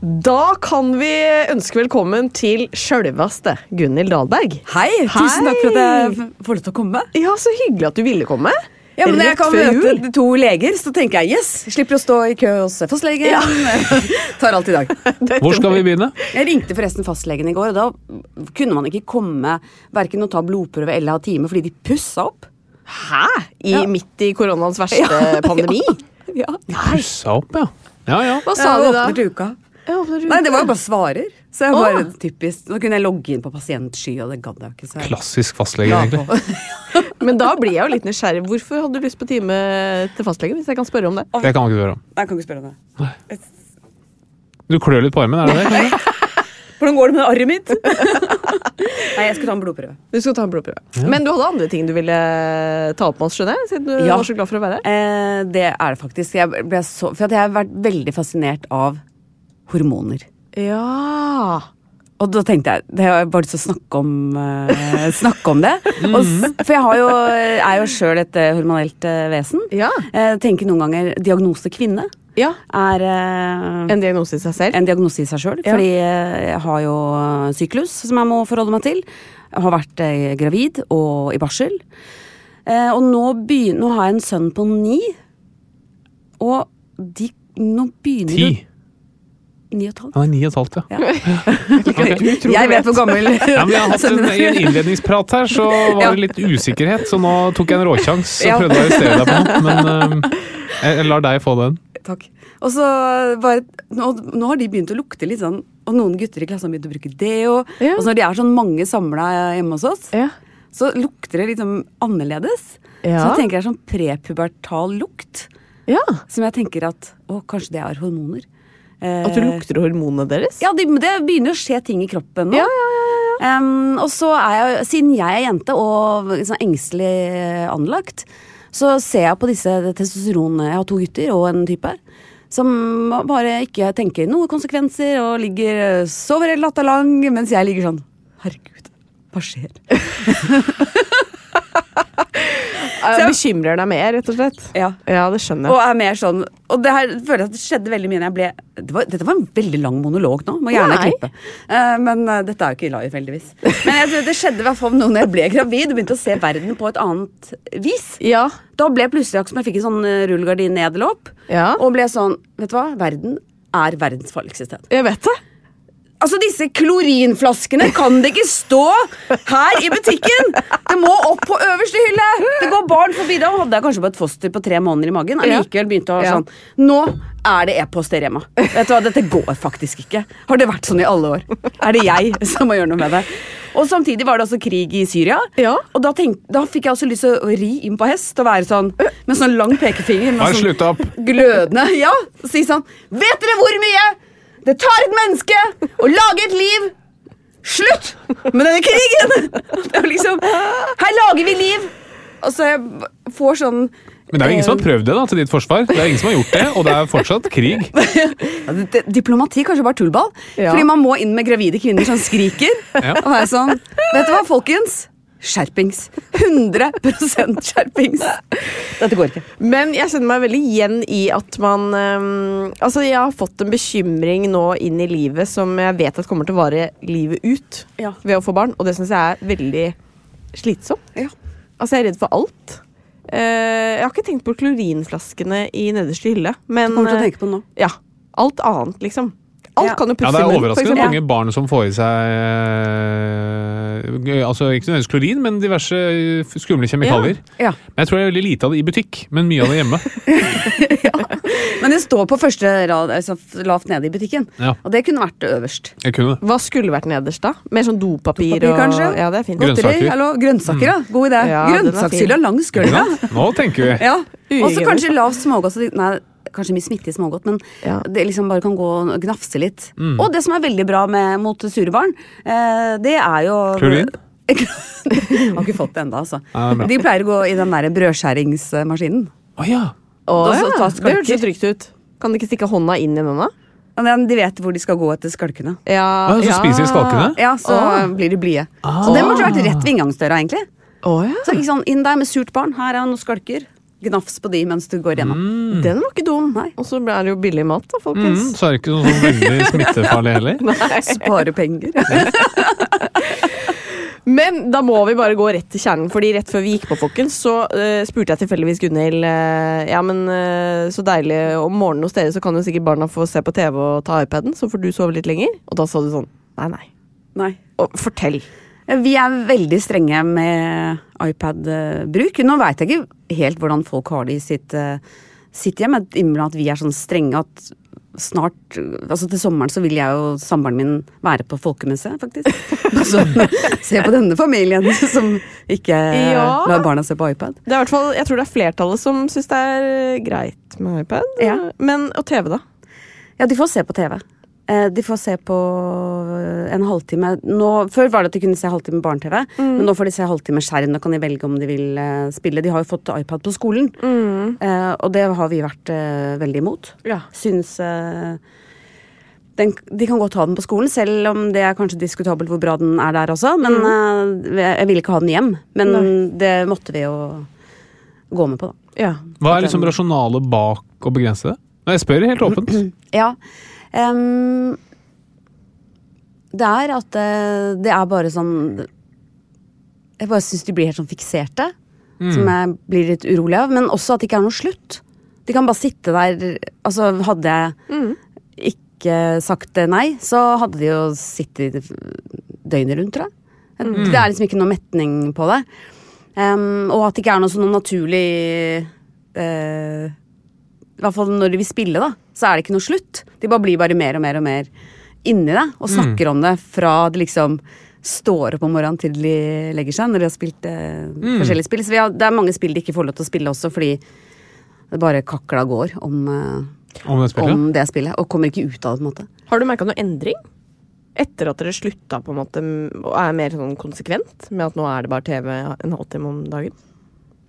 Da kan vi ønske velkommen til sjølveste Gunhild Dahlberg. Hei, tusen takk for at jeg får lov til å komme. Ja, Så hyggelig at du ville komme. Ja, men jeg kan møte jul. to leger, så tenker jeg yes, slipper å stå i kø hos fastlegen. Tar alt i dag. Hvor skal vi begynne? Jeg ringte forresten fastlegen i går, og da kunne man ikke komme verken å ta blodprøve eller ha time fordi de pussa opp. Hæ? I, Ja. Midt i koronaens verste pandemi? Ja. Pussa opp, ja. Ja, ja. Hva sa ja, de da? uka. Nei, det var jo bare svarer. Så jeg bare typisk Nå kunne jeg logge inn på pasientsky, og det gadd jeg ikke. Så jeg Klassisk fastlege, la egentlig. på. Men da blir jeg jo litt nysgjerrig. Hvorfor hadde du lyst på time til fastlege? Hvis jeg kan spørre om det. Det kan man ikke spørre om. Nei, Jeg kan ikke spørre om det. Du klør litt på armen, er det det? Hvordan går det med arret mitt? Nei, jeg skulle ta en blodprøve. Du skal ta en blodprøve. Men du hadde andre ting du ville ta opp med oss, skjønner jeg? Siden du Ja. var så glad for å være her. Eh, det er det faktisk. Jeg ble så, for at jeg har vært veldig fascinert av hormoner. Ja. Og da tenkte jeg det har jeg bare lyst til å snakke om, uh, snakke om det. Og, for jeg har jo, er jo sjøl et eh, hormonelt uh, vesen. Ja. Uh, tenker noen ganger diagnose kvinne ja. er En diagnose i seg selv. en diagnose i seg sjøl. Ja. Fordi jeg har jo syklus som jeg må forholde meg til. Jeg har vært gravid og i barsel. Eh, og nå, begyn- nå har jeg en sønn på ni. Og de, nå begynner Ti. Ni og et halvt. Han er ni og et halvt, ja. Jeg vet hvor gammel Ja, men jeg har hatt en, I en innledningsprat her så var det litt usikkerhet, så nå tok jeg en råsjans og prøvde å arrestere deg på noe. Men jeg, jeg lar deg få den. Takk. Og så bare, nå, nå har de begynt å lukte litt sånn Og noen gutter i klassen har begynt å bruke deo. Ja. Og så når de er sånn mange samla hjemme hos oss, Ja. så lukter det liksom annerledes. Ja. Så jeg tenker det er sånn prepubertal lukt. ja. Som jeg tenker at å, kanskje det er hormoner. Eh, At du lukter hormonene deres? Ja, det, det begynner å skje ting i kroppen nå. Ja, ja, Em, og så er jeg, siden jeg er jente og liksom engstelig anlagt, så ser jeg på disse testosteronene Jeg har to gutter og en type. Som bare ikke tenker noen konsekvenser og ligger sover hele natta lang, mens jeg ligger sånn Herregud, hva skjer? Jeg bekymrer deg mer, rett og slett. Ja. Ja, det skjønner Og jeg. er mer sånn Og det her føler jeg at det skjedde veldig mye når jeg ble det var, Dette var en veldig lang monolog nå. Må gjerne Nei. klippe. Uh, men uh, dette er jo ikke live, heldigvis. Men jeg tror det skjedde i hvert fall nå når jeg ble gravid og begynte å se verden på et annet vis. Ja. Da ble jeg plutselig akkurat som jeg fikk en sånn eh, rullegardin ned eller opp. Ja. Og ble sånn Vet du hva? Verden er verdens farligste sted. Jeg vet det. Altså, disse klorinflaskene kan det ikke stå her i butikken! Det må opp på øverste hylle! Det går barn forbi. Da hadde jeg kanskje bare et foster på tre måneder i magen. Allikevel begynte å ha sånn Nå er det e-post der hjemme. Vet du hva, Dette går faktisk ikke. Har det vært sånn i alle år? Er det jeg som må gjøre noe med det? Og samtidig var det også krig i Syria. Ja. Og da, tenk, da fikk jeg også lyst til å ri inn på hest og være sånn med sånn lang pekefinger. med sånn glødende. Ja, og si sånn Vet dere hvor mye det tar et menneske å lage et liv? Slutt med denne krigen! Det er liksom Her lager vi liv! Og så jeg får sånn Men det er jo ingen som har prøvd det, da, til ditt forsvar. Det er ingen som har gjort det, og det er fortsatt krig. ja, det- Diplomati kanskje bare tullball. Ja. Fordi man må inn med gravide kvinner som skriker. Ja. Og er sånn Vet du hva, folkens? Skjerpings. 100% skjerpings. Dette går ikke. Men jeg kjenner meg veldig igjen i at man um, Altså, jeg har fått en bekymring nå inn i livet som jeg vet at kommer til å vare livet ut Ja. ved å få barn, og det syns jeg er veldig slitsomt. Ja. Altså, jeg er redd for alt. Uh, jeg har ikke tenkt på klorinflaskene i nederste hylle, men Kommer til å eh, tenke på det nå. ja. Alt annet, liksom. Alt Ja. kan jo Ja, pusse Det i er munnen. for overraskende eksempel. mange barn som får i seg øh, Altså ikke nødvendigvis klorin, men diverse eh, skumle kjemikalier. Ja. Men Jeg tror det er veldig lite av det i butikk, men mye av det hjemme. Men det står på første rad, altså lavt nede i butikken. Ja. Og det kunne vært øverst. Jeg kunne det. Hva skulle vært nederst, da? Mer sånn dopapir, Dopapir, og kanskje? Ja, det er fint. Grønnsaker. Godteri, hallo, grønnsaker, ja. God idé. Ja, den er Grønnsakshylla fin. langs Ikke gulvet. sant? Nå tenker vi. Ja. Og så Uhygienisk. kanskje lavt smågodt. så de- Nei, kanskje mye smitte i smågodt, men Ja. det liksom bare kan gå og gnafse litt. Mm. Og det som er veldig bra med, mot sure barn, eh, det er jo Klorin? Har ikke fått det ennå, altså. Ja. De pleier å gå i den der brødskjæringsmaskinen. Å ja. Så ja. Det hørtes jo trygt ut. Kan de ikke stikke hånda inn i den, da? De vet hvor de skal gå etter skalkene. Ja, ah, så spiser de skalkene? Ja, så oh. blir de blide. Ah. Så det måtte vært rett ved inngangsdøra, egentlig. Oh, ja. Så ikke sånn, Inn der med surt barn. Her er noen skalker. Gnafs på de mens du går gjennom. Mm. Den var ikke dum. Nei. Og så er det jo billig mat, da, Mm, folkens. så er det ikke sånn, sånn veldig smittefarlig heller. Spare penger. Men da må vi bare gå rett til kjernen, Fordi rett før vi gikk på, folkens, så uh, spurte jeg tilfeldigvis Gunhild uh, Ja, men uh, så deilig om morgenen hos dere, så kan jo sikkert barna få se på TV og ta iPaden, så får du sove litt lenger. Og da sa du sånn Nei, nei. Nei. Og fortell. Vi er veldig strenge med iPad-bruk. Nå veit jeg ikke helt hvordan folk har det i sitt, eh, sitt hjem. Jeg innbiller at vi er sånn strenge at snart Altså til sommeren så vil jeg og samboeren min være på folkemuseet, faktisk. Altså, se på denne familien som ikke Ja. lar barna se på iPad. Det er hvert fall, Jeg tror det er flertallet som syns det er greit med iPad. Ja. Men og TV, da? Ja, de får se på TV. Eh, De får se på eh, en halvtime nå, Før var det at de kunne se halvtime barne-TV, men nå får de se halvtime skjerm. Da kan de velge om de vil eh, spille. De har jo fått iPad på skolen, eh, og det har vi vært eh, veldig imot. Ja. Syns eh, den, De kan godt ha den på skolen, selv om det er kanskje diskutabelt hvor bra den er der også. Men eh, jeg vil ikke ha den hjem. Men Nei. det måtte vi jo gå med på, da. ja. Hva er liksom rasjonalet bak å begrense det? Jeg spør helt åpent. Ja. Ehm, det er at eh, det er bare sånn Jeg bare syns de blir helt sånn fikserte. Som jeg blir litt urolig av. Men også at det ikke er noe slutt. De kan bare sitte der Altså, hadde jeg ikke sagt nei, så hadde de jo sittet døgnet rundt, tror jeg. Det er liksom ikke noe metning på det. Um, og at det ikke er noe sånn naturlig eh, i hvert fall når de vil spille, da, så er det ikke noe slutt. De bare blir bare mer og mer og mer inni det, og snakker om det fra det liksom står opp om morgenen til de legger seg, når de har spilt eh, forskjellige spill. Så vi har, det er mange spill de ikke får lov til å spille også, fordi det bare kakla går om, eh, Om det spillet? om det spillet, og kommer ikke ut av det, på en måte. Har du merka noe endring? Etter at dere slutta på en måte og er mer sånn konsekvent med at nå er det bare TV en halvtime om dagen?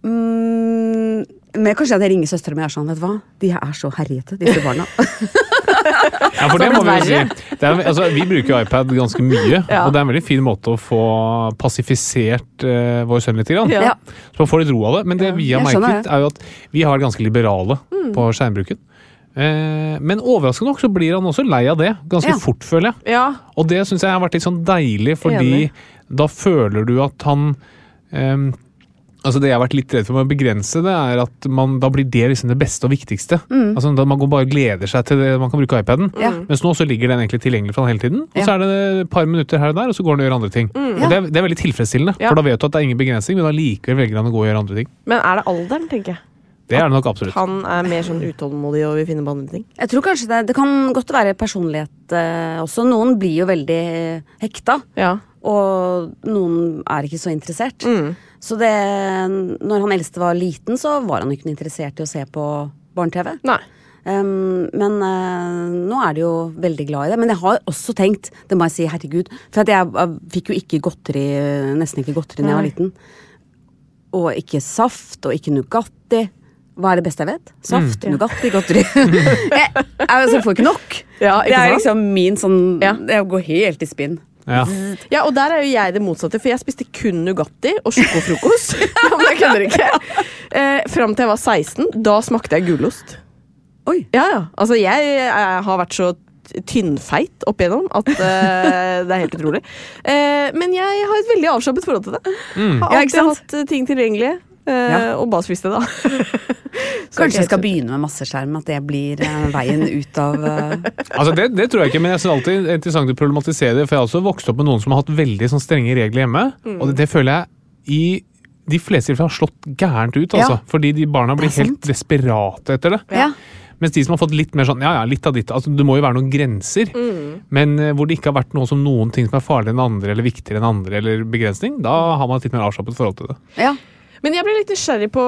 Mm, men kanskje jeg ringer søstera mi og er sånn, vet du hva, de er så herjete, disse barna. Ja, for det må vi jo si. Det er, altså, vi bruker iPad ganske mye, Ja. og det er en veldig fin måte å få passifisert uh, vår sønn litt. Grann. Ja. Så man får litt ro av det. Men det vi har merket, er jo at vi har vært ganske liberale på skjermbruken. Eh, men overraskende nok så blir han også lei av det, ganske Ja. fort, føler jeg. Ja. Og det syns jeg har vært litt sånn deilig, fordi Enig. da føler du at han ehm, Altså Det jeg har vært litt redd for med å begrense det, er at man, da blir det liksom det beste og viktigste. Altså da Man går bare og gleder seg til det, man kan bruke iPaden. Mm. Mens nå så ligger den egentlig tilgjengelig for han hele tiden. Og så er det et par minutter her og der, og så går han og gjør andre ting. Og Ja. det, er- det er veldig tilfredsstillende, Ja. for da vet du at det er ingen begrensning, men allikevel velger han å gå og gjøre andre ting. Men er det alderen, tenker jeg? Det er det nok absolutt. Han er mer sånn utålmodig og vil finne på andre ting? Jeg tror kanskje det, det kan godt være personlighet eh, også. Noen blir jo veldig hekta. Ja. Og noen er ikke så interessert. Mm. Så det, når han eldste var liten, så var han ikke interessert i å se på barne-TV. Um, men uh, nå er de jo veldig glad i det. Men jeg har også tenkt, det må jeg si, herregud For jeg, jeg fikk jo ikke godteri, nesten ikke godteri da jeg var liten. Og ikke saft, og ikke Nugatti. Hva er det beste jeg vet? Saft, Mm. Nugatti, godteri. jeg, altså, jeg får ikke nok. Ja, det er sant? liksom min sånn Ja. Jeg går helt i spinn. Ja. Ja, og der er jo jeg det motsatte, for jeg spiste kun Nugatti og sjokofrokost. Jeg kødder ikke. Eh, Fram til jeg var 16. Da smakte jeg gulost. Oi. Ja, ja. Altså, jeg, jeg har vært så tynnfeit opp igjennom at eh, det er helt utrolig. Eh, men jeg har et veldig avslappet forhold til det. Mm. Har alltid hatt eh, ting tilgjengelig. Eh, Ja. Og bare spiste, da. Så Kanskje jeg skal begynne med masseskjerm, at det blir eh, veien ut av eh, Altså det, det tror jeg ikke, men jeg synes alltid det er interessant å problematisere det. For jeg har også vokst opp med noen som har hatt veldig sånn strenge regler hjemme. Mm. Og det, det føler jeg i de fleste tilfeller har slått gærent ut. altså. Ja. Fordi de barna blir helt desperate etter det. Ja. Mens de som har fått litt mer sånn ja ja, litt av ditt altså Det må jo være noen grenser. Mm. Men eh, hvor det ikke har vært noe som noen ting som er farligere enn andre eller viktigere enn andre, eller begrensning, da har man et litt mer avslappet forhold til det. ja. Men jeg ble litt nysgjerrig på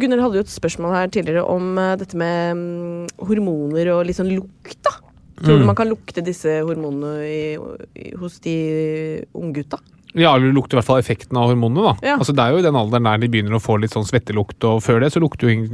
Gunnar hadde jo et spørsmål her tidligere om eh, dette med mm, hormoner og litt sånn lukt. da Tror du Mm. man kan lukte disse hormonene i, i, hos de unggutta? Ja, eller lukter i hvert fall effekten av hormonene. da. Ja. Altså Det er jo i den alderen der de begynner å få litt sånn svettelukt, og før det så lukter jo,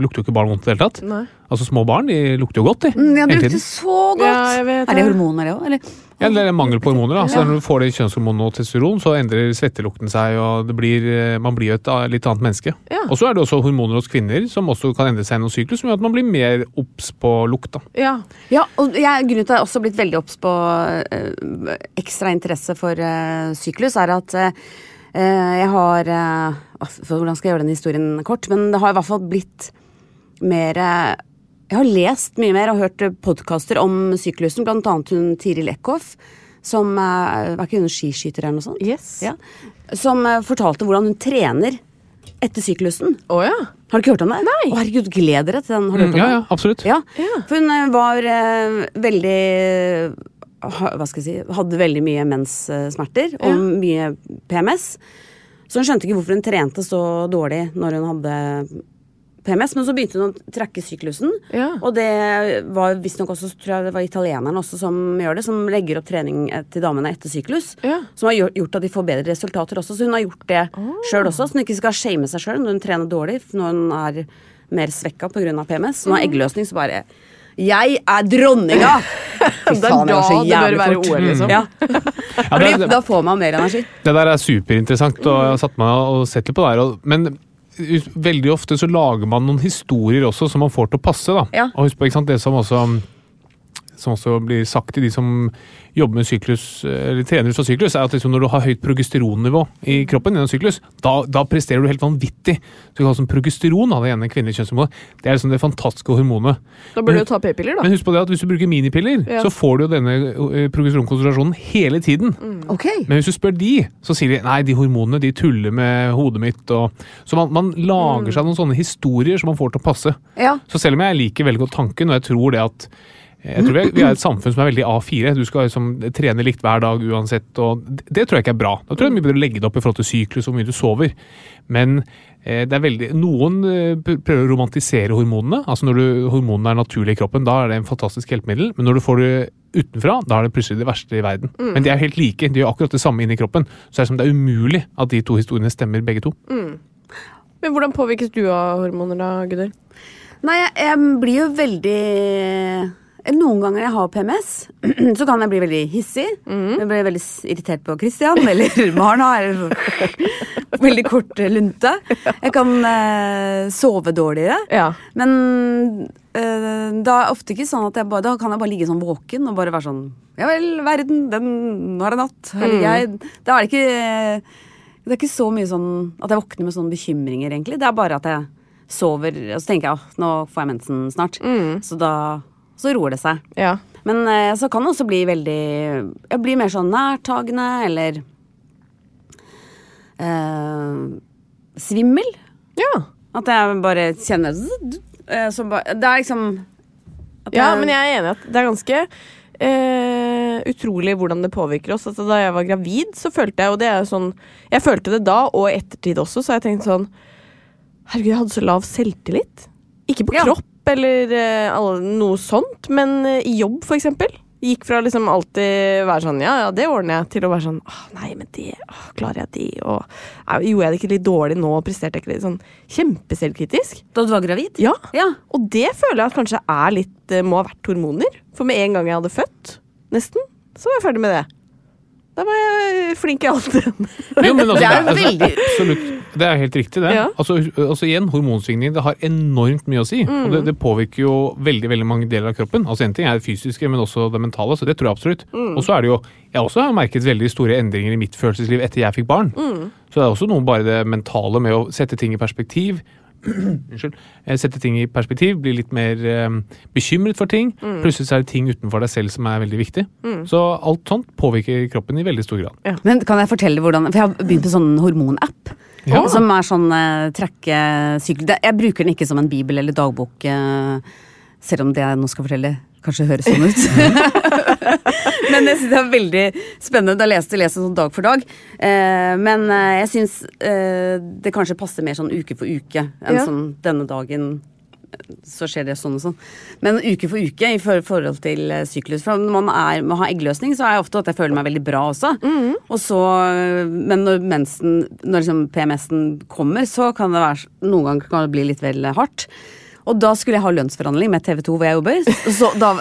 lukter jo ikke barn vondt i det hele tatt. Nei. Altså Små barn de lukter jo godt, de. Mm, ja, de lukter så godt! Ja, jeg vet er det det. hormoner, det òg? Ja, det er mangel på hormoner. da. Så Når du får det i kjønnshormon og testosteron, så endrer svettelukten seg, og det blir, eh, man blir jo et ah, litt annet menneske. Ja. Og så er det også hormoner hos kvinner som også kan endre seg gjennom syklus, som gjør at man blir mer obs på lukt. da. Ja. Ja, og jeg, grunnen til at jeg også har blitt veldig obs på øh, ekstra interesse for øh, syklus, er at øh, jeg har eh, altså, Hvordan skal jeg gjøre den historien kort? Men det har i hvert fall blitt mer eh, Jeg har lest mye mer og hørt podkaster om syklusen, annet hun Tiril Eckhoff, som eh, Var ikke hun skiskyter eller noe sånt? Yes. Ja. Som eh, fortalte hvordan hun trener etter syklusen. Oh, ja. Har du ikke hørt om det? Nei. Å, herregud, gled dere til den. Har du Mm, hørt om ja, den? ja, absolutt. Ja, Ja. for hun eh, var eh, veldig Hva skal jeg si Hadde veldig mye menssmerter og Ja. mye PMS. Så hun skjønte ikke hvorfor hun trente så dårlig når hun hadde PMS. Men så begynte hun å trekke syklusen. Ja. Og det var visstnok også tror jeg det var italieneren også som gjør det, som legger opp trening til damene etter syklus. Ja. Som har gjort, at de får bedre resultater også. Så hun har gjort det sjøl også, så hun ikke skal shame seg sjøl når hun trener dårlig, når hun er mer svekka pga. PMS. Så hun har eggløsning, så bare Jeg er dronninga! Fy Det er faen, jeg var så det bør jævlig være fort. OL, liksom. Ja. Ja, det, det, da får man mer energi. det der er superinteressant, og jeg har satt meg og sett litt på det her. Men veldig ofte så lager man noen historier også som man får til å passe. da. Ja. Og husk på, ikke sant, det som også som også blir sagt til de som jobber med syklus, eller trener ut fra syklus, er at liksom når du har høyt progesteronnivå i kroppen gjennom syklus, da, da presterer du helt vanvittig. Så det kalles som progesteron av det ene kvinnelige kjønnshormonet. Det er liksom det fantastiske hormonet. Da bør du jo ta p-piller, da. Men husk på det at hvis du bruker minipiller, Ja. så får du jo denne eh, progesteronkonsentrasjonen hele tiden. Ok. Men hvis du spør de, så sier de nei, de hormonene de tuller med hodet mitt. Og, så man, man lager seg noen sånne historier som man får til å passe. Ja. Så selv om jeg liker veldig godt tanken, og jeg tror det at jeg tror vi er, vi er et samfunn som er veldig A4. Du skal liksom trene likt hver dag uansett. og Det, tror jeg ikke er bra. Da tror jeg det er mye bedre å legge det opp i forhold til syklus og hvor mye du sover. Men eh, det er veldig, noen eh, prøver å romantisere hormonene. altså Når du, hormonene er naturlige i kroppen, da er det en fantastisk hjelpemiddel. Men når du får det utenfra, da er det plutselig det verste i verden. Men de er helt like. De gjør akkurat det samme inni kroppen. Så det er som det er umulig at de to historiene stemmer, begge to. Men hvordan påvirkes du av hormoner, da, Gudder? Nei, jeg, jeg blir jo veldig Noen ganger jeg har PMS, så kan jeg bli veldig hissig. Jeg blir veldig irritert på Christian eller Marna. Eller veldig kort lunte. Jeg kan eh, sove dårligere. Ja. Men eh, det er ofte ikke sånn at jeg bare, da kan jeg bare ligge sånn våken og bare være sånn Ja vel, verden, den, nå er det natt. Her ligger jeg. Da er det ikke Det er ikke så mye sånn at jeg våkner med sånne bekymringer, egentlig. Det er bare at jeg sover, og så tenker jeg at nå får jeg mensen snart. Så da så roer det seg. ja. Men eh, så kan det også bli veldig Jeg blir mer sånn nærtagende, eller eh, Svimmel. Ja. At jeg bare kjenner eh, så bare, Det er liksom ja, men jeg er enig i at det er ganske Uh, utrolig hvordan det påvirker oss. Altså, da jeg var gravid, så følte jeg, og det er sånn Jeg følte det da, og i ettertid også, så jeg tenkt sånn Herregud, jeg hadde så lav selvtillit. Ikke på Ja. kropp eller eh, noe sånt, men eh, i jobb, for eksempel. Gikk fra liksom alltid være sånn ja, ja, det ordner jeg, til å være sånn åh, nei, men det åh, Klarer jeg det? Og gjorde jeg det ikke litt dårlig nå? Presterte jeg ikke litt sånn kjempeselvkritisk? Da du var gravid? Ja. Ja. Og det føler jeg at kanskje er litt eh, må ha vært hormoner. For med en gang jeg hadde født, nesten, så var jeg ferdig med det. Da var jeg flink i alt. Jo, men altså, Det er altså, veldig- Absolutt. Det er helt riktig, det. Ja. Altså, altså igjen, Hormonsvingning det har enormt mye å si. Og det, det påvirker jo veldig veldig mange deler av kroppen. Altså En ting er det fysiske, men også det mentale. Så det tror jeg absolutt. Og så er det jo Jeg også har merket veldig store endringer i mitt følelsesliv etter jeg fikk barn. Så det er også noe bare det mentale med å sette ting i perspektiv. Unnskyld. Eh, Sette ting i perspektiv, bli litt mer eh, bekymret for ting. Plutselig så er det ting utenfor deg selv som er veldig viktig. Så alt sånt påvirker kroppen i veldig stor grad. Men kan jeg fortelle hvordan For jeg har begynt med sånn hormonapp. Ja. Som er sånn uh, trekkesykkel Jeg bruker den ikke som en bibel eller dagbok, eh, selv om det jeg nå skal fortelle, kanskje høres sånn ut. men jeg syns det er veldig spennende å lese, jeg sånn dag for dag. Eh, men eh, jeg syns eh, det kanskje passer mer sånn uke for uke enn Ja. sånn denne dagen så skjer det sånn og sånn. Men uke for uke i forhold til eh, syklus. For når man er, man har eggløsning, så er jeg ofte at jeg føler meg veldig bra også. Og så, men når mensen, når liksom PMS-en kommer, så kan det være Noen ganger kan det bli litt vel hardt. Og da skulle jeg ha lønnsforhandling med TV 2 hvor jeg jobber. Så da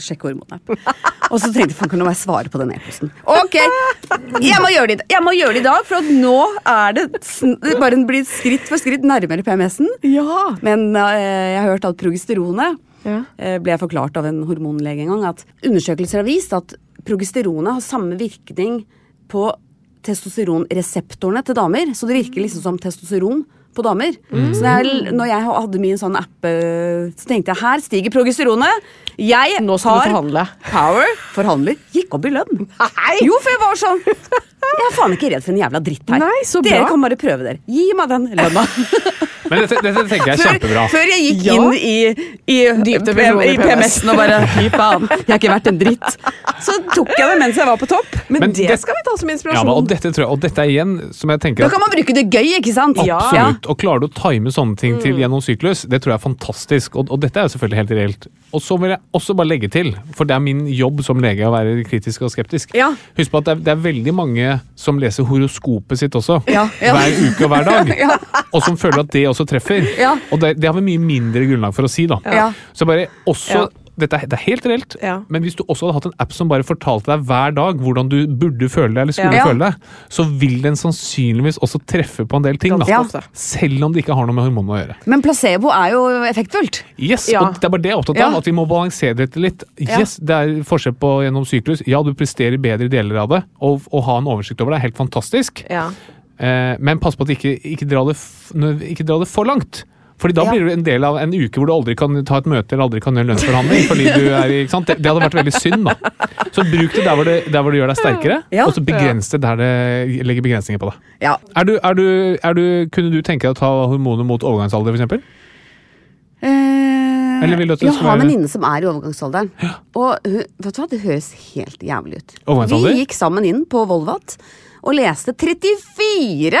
Sjekk hormonene. Og så tenkte jeg faen, jeg svare på den e-posten. Ok, jeg må gjøre det, jeg må gjøre det i dag, for nå er det, bare en blir skritt for skritt nærmere PMS-en. Ja. Men eh, jeg har hørt at progesteronet Ja. eh, ble jeg forklart av en hormonlege en gang at undersøkelser har vist at progesteronet har samme virkning på testosteronreseptorene til damer. Så det virker liksom som testosteron på damer. Så når jeg, når jeg hadde min sånn app, så tenkte jeg her stiger progesteronet. Jeg Nå skal du har forhandle. power. Forhandler. Gikk opp i lønn. Jo, for jeg var sånn Jeg er faen ikke redd for en jævla dritt her. Nei, så Dere kan bare prøve dere. Gi meg den lønna. Men dette, dette tenker jeg er kjempebra. Før jeg gikk Ja. inn i, i, i i PMS-en og bare Fy faen, jeg har ikke vært en dritt. Så tok jeg det mens jeg var på topp. Men, Men det det- skal vi ta som Ja, inspirasjon. men, og, dette tror jeg, og dette er igjen som jeg tenker Da kan man bruke det gøy, ikke sant? Absolutt. Og klarer du å time sånne ting Mm. til gjennom syklus, det tror jeg er fantastisk. Og, og dette er jo selvfølgelig helt reelt. Og så vil jeg også bare legge til, for det er min jobb som lege å være kritisk og skeptisk. Ja. Husk på at det er, det er veldig mange som leser horoskopet sitt også. Ja, ja. Hver uke og hver dag. Ja. Og som føler at det også treffer. Ja. Og det, det har vi mye mindre grunnlag for å si, da. Ja. Så bare også. Dette er, det er helt reelt, Ja. men hvis du også hadde hatt en app som bare fortalte deg hver dag hvordan du burde føle deg, eller skulle Ja. føle deg, så vil den sannsynligvis også treffe på en del ting. Da. Ja. Selv om det ikke har noe med hormonene å gjøre. Men placebo er jo effektfullt. Yes, Ja. og Det er bare det jeg er opptatt Ja. av, at vi må balansere dette litt. Ja. Yes, Det er forskjell på gjennom syklus. Ja, du presterer bedre i deler av det. Og å ha en oversikt over det er helt fantastisk. Ja. Eh, men pass på at ikke, ikke, drar det dra det for langt. Fordi da Ja. blir du en del av en uke hvor du aldri kan ta et møte eller aldri kan gjøre lønnsforhandling. fordi du er i, ikke sant? Det, det hadde vært veldig synd, da. Så bruk det der hvor det, der hvor det gjør deg sterkere, Ja. og så begrens det der det legger begrensninger på det. Ja. Er du, er du, er du, kunne du tenke deg å ta hormoner mot overgangsalder, f.eks.? Eh, Eller vil du at du jeg har en venninne som er i overgangsalderen. Og vet du hva, det høres helt jævlig ut. Vi gikk sammen inn på Volvat og leste 34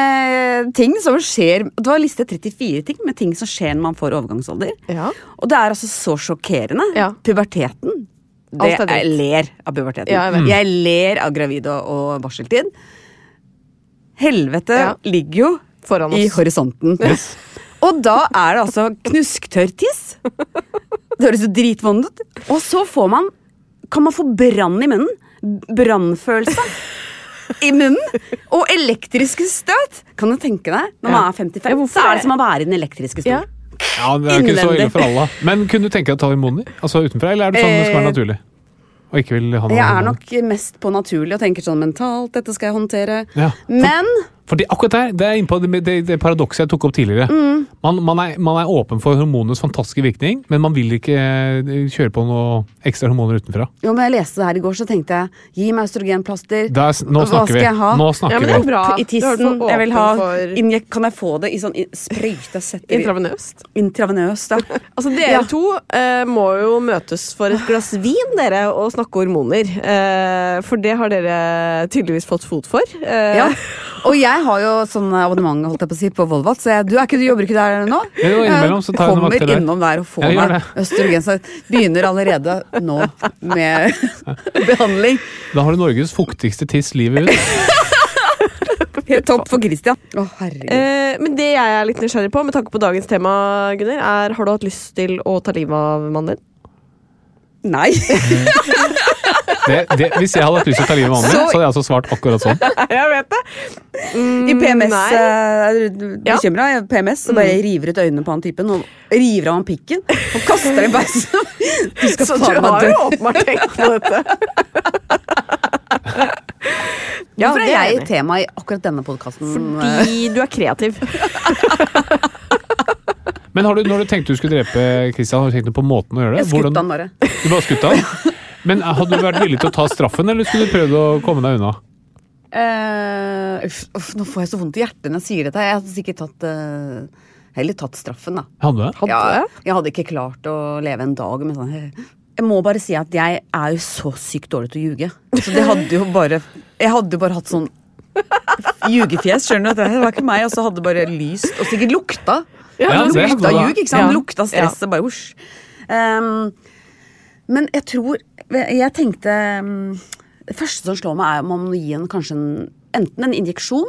eh, ting som skjer Det var listet 34 ting med ting som skjer når man får overgangsalder. Ja. Og det er altså så sjokkerende. Ja. Puberteten. Det, er jeg ler av puberteten. Ja, jeg jeg ler av gravid og, og barseltid. Helvete ligger jo Foran i horisonten. horisonten. Og da er det altså knusktørr tiss. Det høres jo dritvondt ut. Og så får man Kan man få brann i munnen. Brannfølelse i munnen. Og elektriske støt. Kan du tenke deg? Når man er 55, Ja, så er er- det som å være i den elektriske stolen. Ja, det er jo ikke så ille for alle. Men kunne du tenke deg å ta hormoner? Altså utenfra, eller er det sånn det skal være Eh, naturlig? Og ikke vil ha noe Jeg er hormoner? nok mest på naturlig og tenker sånn mentalt, dette skal jeg håndtere. Ja. Men Fordi akkurat der, det er inne på det, det, det paradokset jeg tok opp tidligere. Mm. Man, man, er, man er åpen for hormonenes fantastiske virkning, men man vil ikke eh, kjøre på noe ekstra hormoner utenfra. jo, men jeg leste det her i går, så tenkte jeg gi meg østrogenplaster. Er, nå Hva snakker skal vi. jeg ha? Nå Ja, snakker men det er bra. I er tissen. Jeg vil ha for injek, Kan jeg få det i sånn sprøyte setter Intravenøst. Intravenøst, ja. Altså, dere Ja. to eh, må jo møtes for et glass vin, dere, og snakke hormoner. Eh, for det har dere tydeligvis fått fot for. Eh, Ja. Og jeg har jo sånn abonnement holdt jeg på å si, på Volvat, så jeg, du, er ikke, du jobber ikke der nå? Jo, innimellom så tar jeg noen Kommer vakter der. innom der og får meg østrogen. Begynner allerede nå med behandling. Da har du Norges fuktigste tiss livet ut. Helt topp for Christian. Å, herregud. Eh, men det jeg er litt nysgjerrig på, med tanke på dagens tema, Gunnar, er har du hatt lyst til å ta livet av mannen din? Nei. Det, det, hvis jeg hadde hatt lyst til å ta livet av mannen min, Så- så hadde jeg altså svart akkurat sånn. Jeg vet det. I PMS nei. eh, er du bekymra? I PMS så bare river ut øynene på han typen og river av han pikken og kaster den i bæsjen. Du skal Så faen du har jo åpenbart tenkt på dette. Ja, Hvorfor er jeg et tema i akkurat denne podkasten? Fordi du er kreativ. Men har du, når du tenkte du skulle drepe Christian, har du tenkt på måten å gjøre det? Jeg skutt han bare. Du bare skutt han? Men hadde du vært villig til å ta straffen, eller skulle du prøvd å komme deg unna? Uh, uff, uff, nå får jeg så vondt i hjertet når jeg sier dette. Jeg hadde sikkert tatt uh, Heller tatt straffen, da. Hadde du ja, jeg hadde ikke klart å leve en dag med sånn Jeg må bare si at jeg er jo så sykt dårlig til å ljuge. Så det hadde jo bare Jeg hadde jo bare hatt sånn ljugefjes, skjønner du. Det var ikke meg, og så hadde det bare lyst. Og sikkert lukta. Ja, det det lukta ljug, ikke sant? Ja. Lukta stresset, bare hosj. Um, men jeg tror Jeg tenkte um, Det første som slår meg, er om man må gi en kanskje en, enten en injeksjon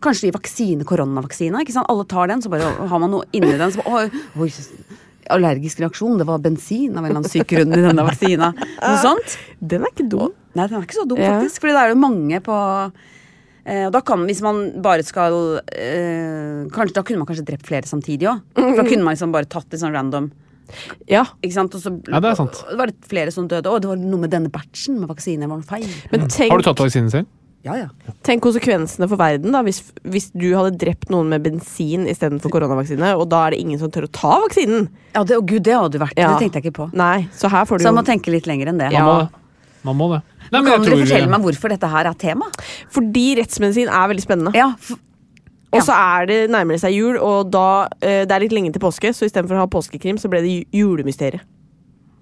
Kanskje gi vaksine, koronavaksine. ikke sant? Alle tar den, så bare har man noe inni den. Så bare, oi, oi, allergisk reaksjon. Det var bensin av en eller annen syk grunn i denne vaksina. Noe sånt. Den er ikke dum. Nei, den er ikke så dum, Ja. faktisk. Fordi det er jo mange på eh, og da kan, Hvis man bare skal eh, kanskje, Da kunne man kanskje drept flere samtidig òg. Da kunne man liksom bare tatt det sånn random. Ja, Ikke sant? Og så Ja, det er sant. og det var det flere som døde. Å, det var noe med denne batchen med vaksine. Var noe feil. men tenk, Har du tatt vaksinen selv? Ja, ja. tenk konsekvensene for verden da hvis, hvis du hadde drept noen med bensin istedenfor koronavaksine, og da er det ingen som tør å ta vaksinen. ja det, å gud, det hadde vært. Ja. Det tenkte jeg ikke på. Nei, så her får du Så jo man må tenke litt lenger enn det. Man Ja. må det. Man må det. Nei, men kan jeg dere fortelle fortelle meg hvorfor dette her er tema? Fordi rettsmedisin er veldig spennende. Ja, f Og så er det nærmere seg jul, og da eh, det er litt lenge til påske, så istedenfor å ha påskekrim, så ble det ju- julemysteriet.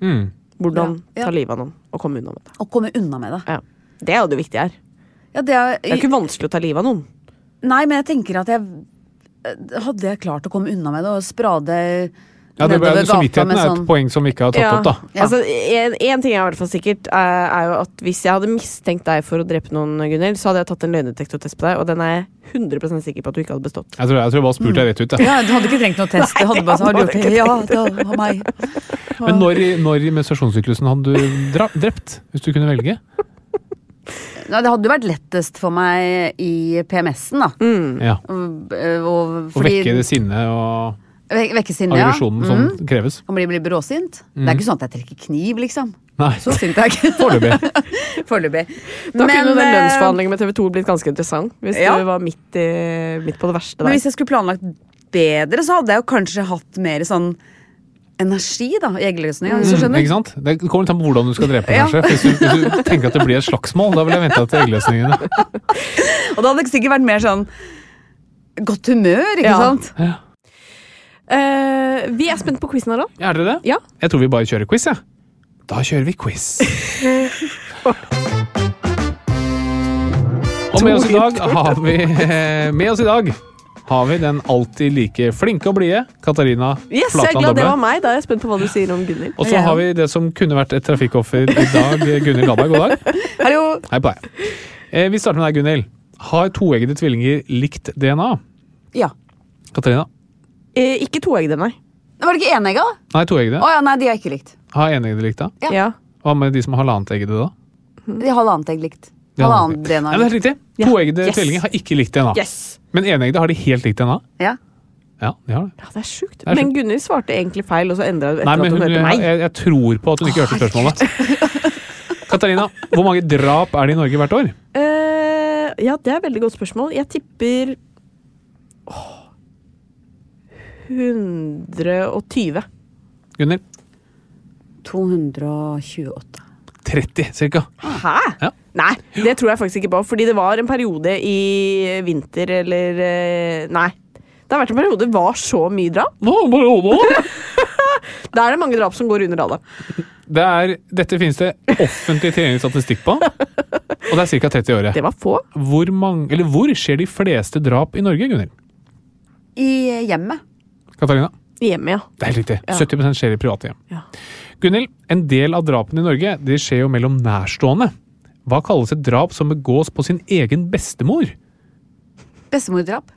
Mm. Hvordan Ja, ja. ta livet av noen og komme unna med det. Å komme unna med det. Ja. Det er jo det viktige her. Ja, det er, Det er ikke vanskelig å ta livet av noen. Nei, men jeg tenker at jeg Hadde jeg klart å komme unna med det og sprade Ja, det, ble, Samvittigheten er et sånn poeng som vi ikke har tatt opp, da. Ja. Altså, en, en ting er i hvert fall sikkert, er, er jo at hvis jeg hadde mistenkt deg for å drepe noen, Gunhild, så hadde jeg tatt en løgndetektortest på deg, og den er jeg 100 sikker på at du ikke hadde bestått. Jeg tror jeg, tror jeg bare spurte deg rett ut. Jeg. Ja, Du hadde ikke trengt noen test. Nei, hadde bare, hadde gjort det? Ja, det var meg. Men når, når i menstruasjonssyklusen hadde du dra, drept? Hvis du kunne velge? Nei, det hadde jo vært lettest for meg i PMS-en, da. Ja. Og, og, Å fordi- vekke det sinnet og Vekke sinnet, ja. aggresjonen som Mm. kreves. Kan bli, bli bråsint. Det er ikke sånn at jeg trekker kniv, liksom. Nei, Så sint er jeg ikke. foreløpig. Foreløpig. Da kunne den eh, lønnsforhandlingen med TV 2 blitt ganske interessant. Hvis Ja. du var midt, i, midt på det verste der. Men hvis jeg skulle planlagt bedre, så hadde jeg jo kanskje hatt mer sånn energi, da, i eggløsninga, hvis du Mm, ikke sant? Det kommer litt an på hvordan du skal drepe, Ja. kanskje. Hvis du, hvis du tenker at det blir et slagsmål, da vil jeg vente til eggløsningene. Og da hadde det sikkert vært mer sånn godt humør, ikke Ja. sant? Eh, vi er spent på quizen, Harald. Er dere det? Ja. Jeg tror vi bare kjører quiz, jeg. Da kjører vi quiz. Og med oss i dag har vi Med oss i dag har vi den alltid like flinke og blide Katarina Yes, jeg er glad det var meg. Da er jeg spent på hva du sier om Gunhild. Og så har vi det som kunne vært et trafikkoffer i dag, Gunhild Galberg. God dag. Hallo! Hei på deg. Eh, vi starter med deg, Gunhild. Har toeggede tvillinger likt DNA? Ja. Katarina? Eh, ikke toeggede, nei. Var det ikke enegga? Nei, toeggede. Å ja, nei, de har jeg ikke likt. Har eneggede likt, da? Ja. Ja. Hva med de som har halvannet-eggede, da? De har halvannet egg likt. Har Halvannet. DNA. Ja, det er helt riktig. Ja. Toeggede Yes. tvillinger har ikke likt DNA. Yes! Men eneggede har de helt likt DNA. Ja. Ja, de har det. Ja, det er sjukt. er Men Gunhild svarte egentlig feil, og så endra hun etter Nei, men at hun hun, hørte meg. jeg, jeg tror på at hun ikke hørte spørsmålet. Katarina, hvor mange drap er det i Norge hvert år? Eh, ja, det er et veldig godt spørsmål. Jeg tipper åh, 120. Gunnhild? 228. 30, cirka. Hæ? Ja. Nei, det tror jeg faktisk ikke på. Fordi det var en periode i vinter eller eh, Nei. Det har vært en periode det var så mye drap. Nå, bare hold on. Da er det mange drap som går under radaren. Det er, dette finnes det offentlig tilgjengelig statistikk på, og det er ca. 30 i året. Det var få. Hvor, mange, eller hvor skjer de fleste drap i Norge, Gunhild? I hjemmet. Katarina? Hjemme, ja. Det er helt riktig. Ja. 70% skjer i private hjem. Ja. Gunhild, en del av drapene i Norge de skjer jo mellom nærstående. Hva kalles et drap som begås på sin egen bestemor? Bestemordrap.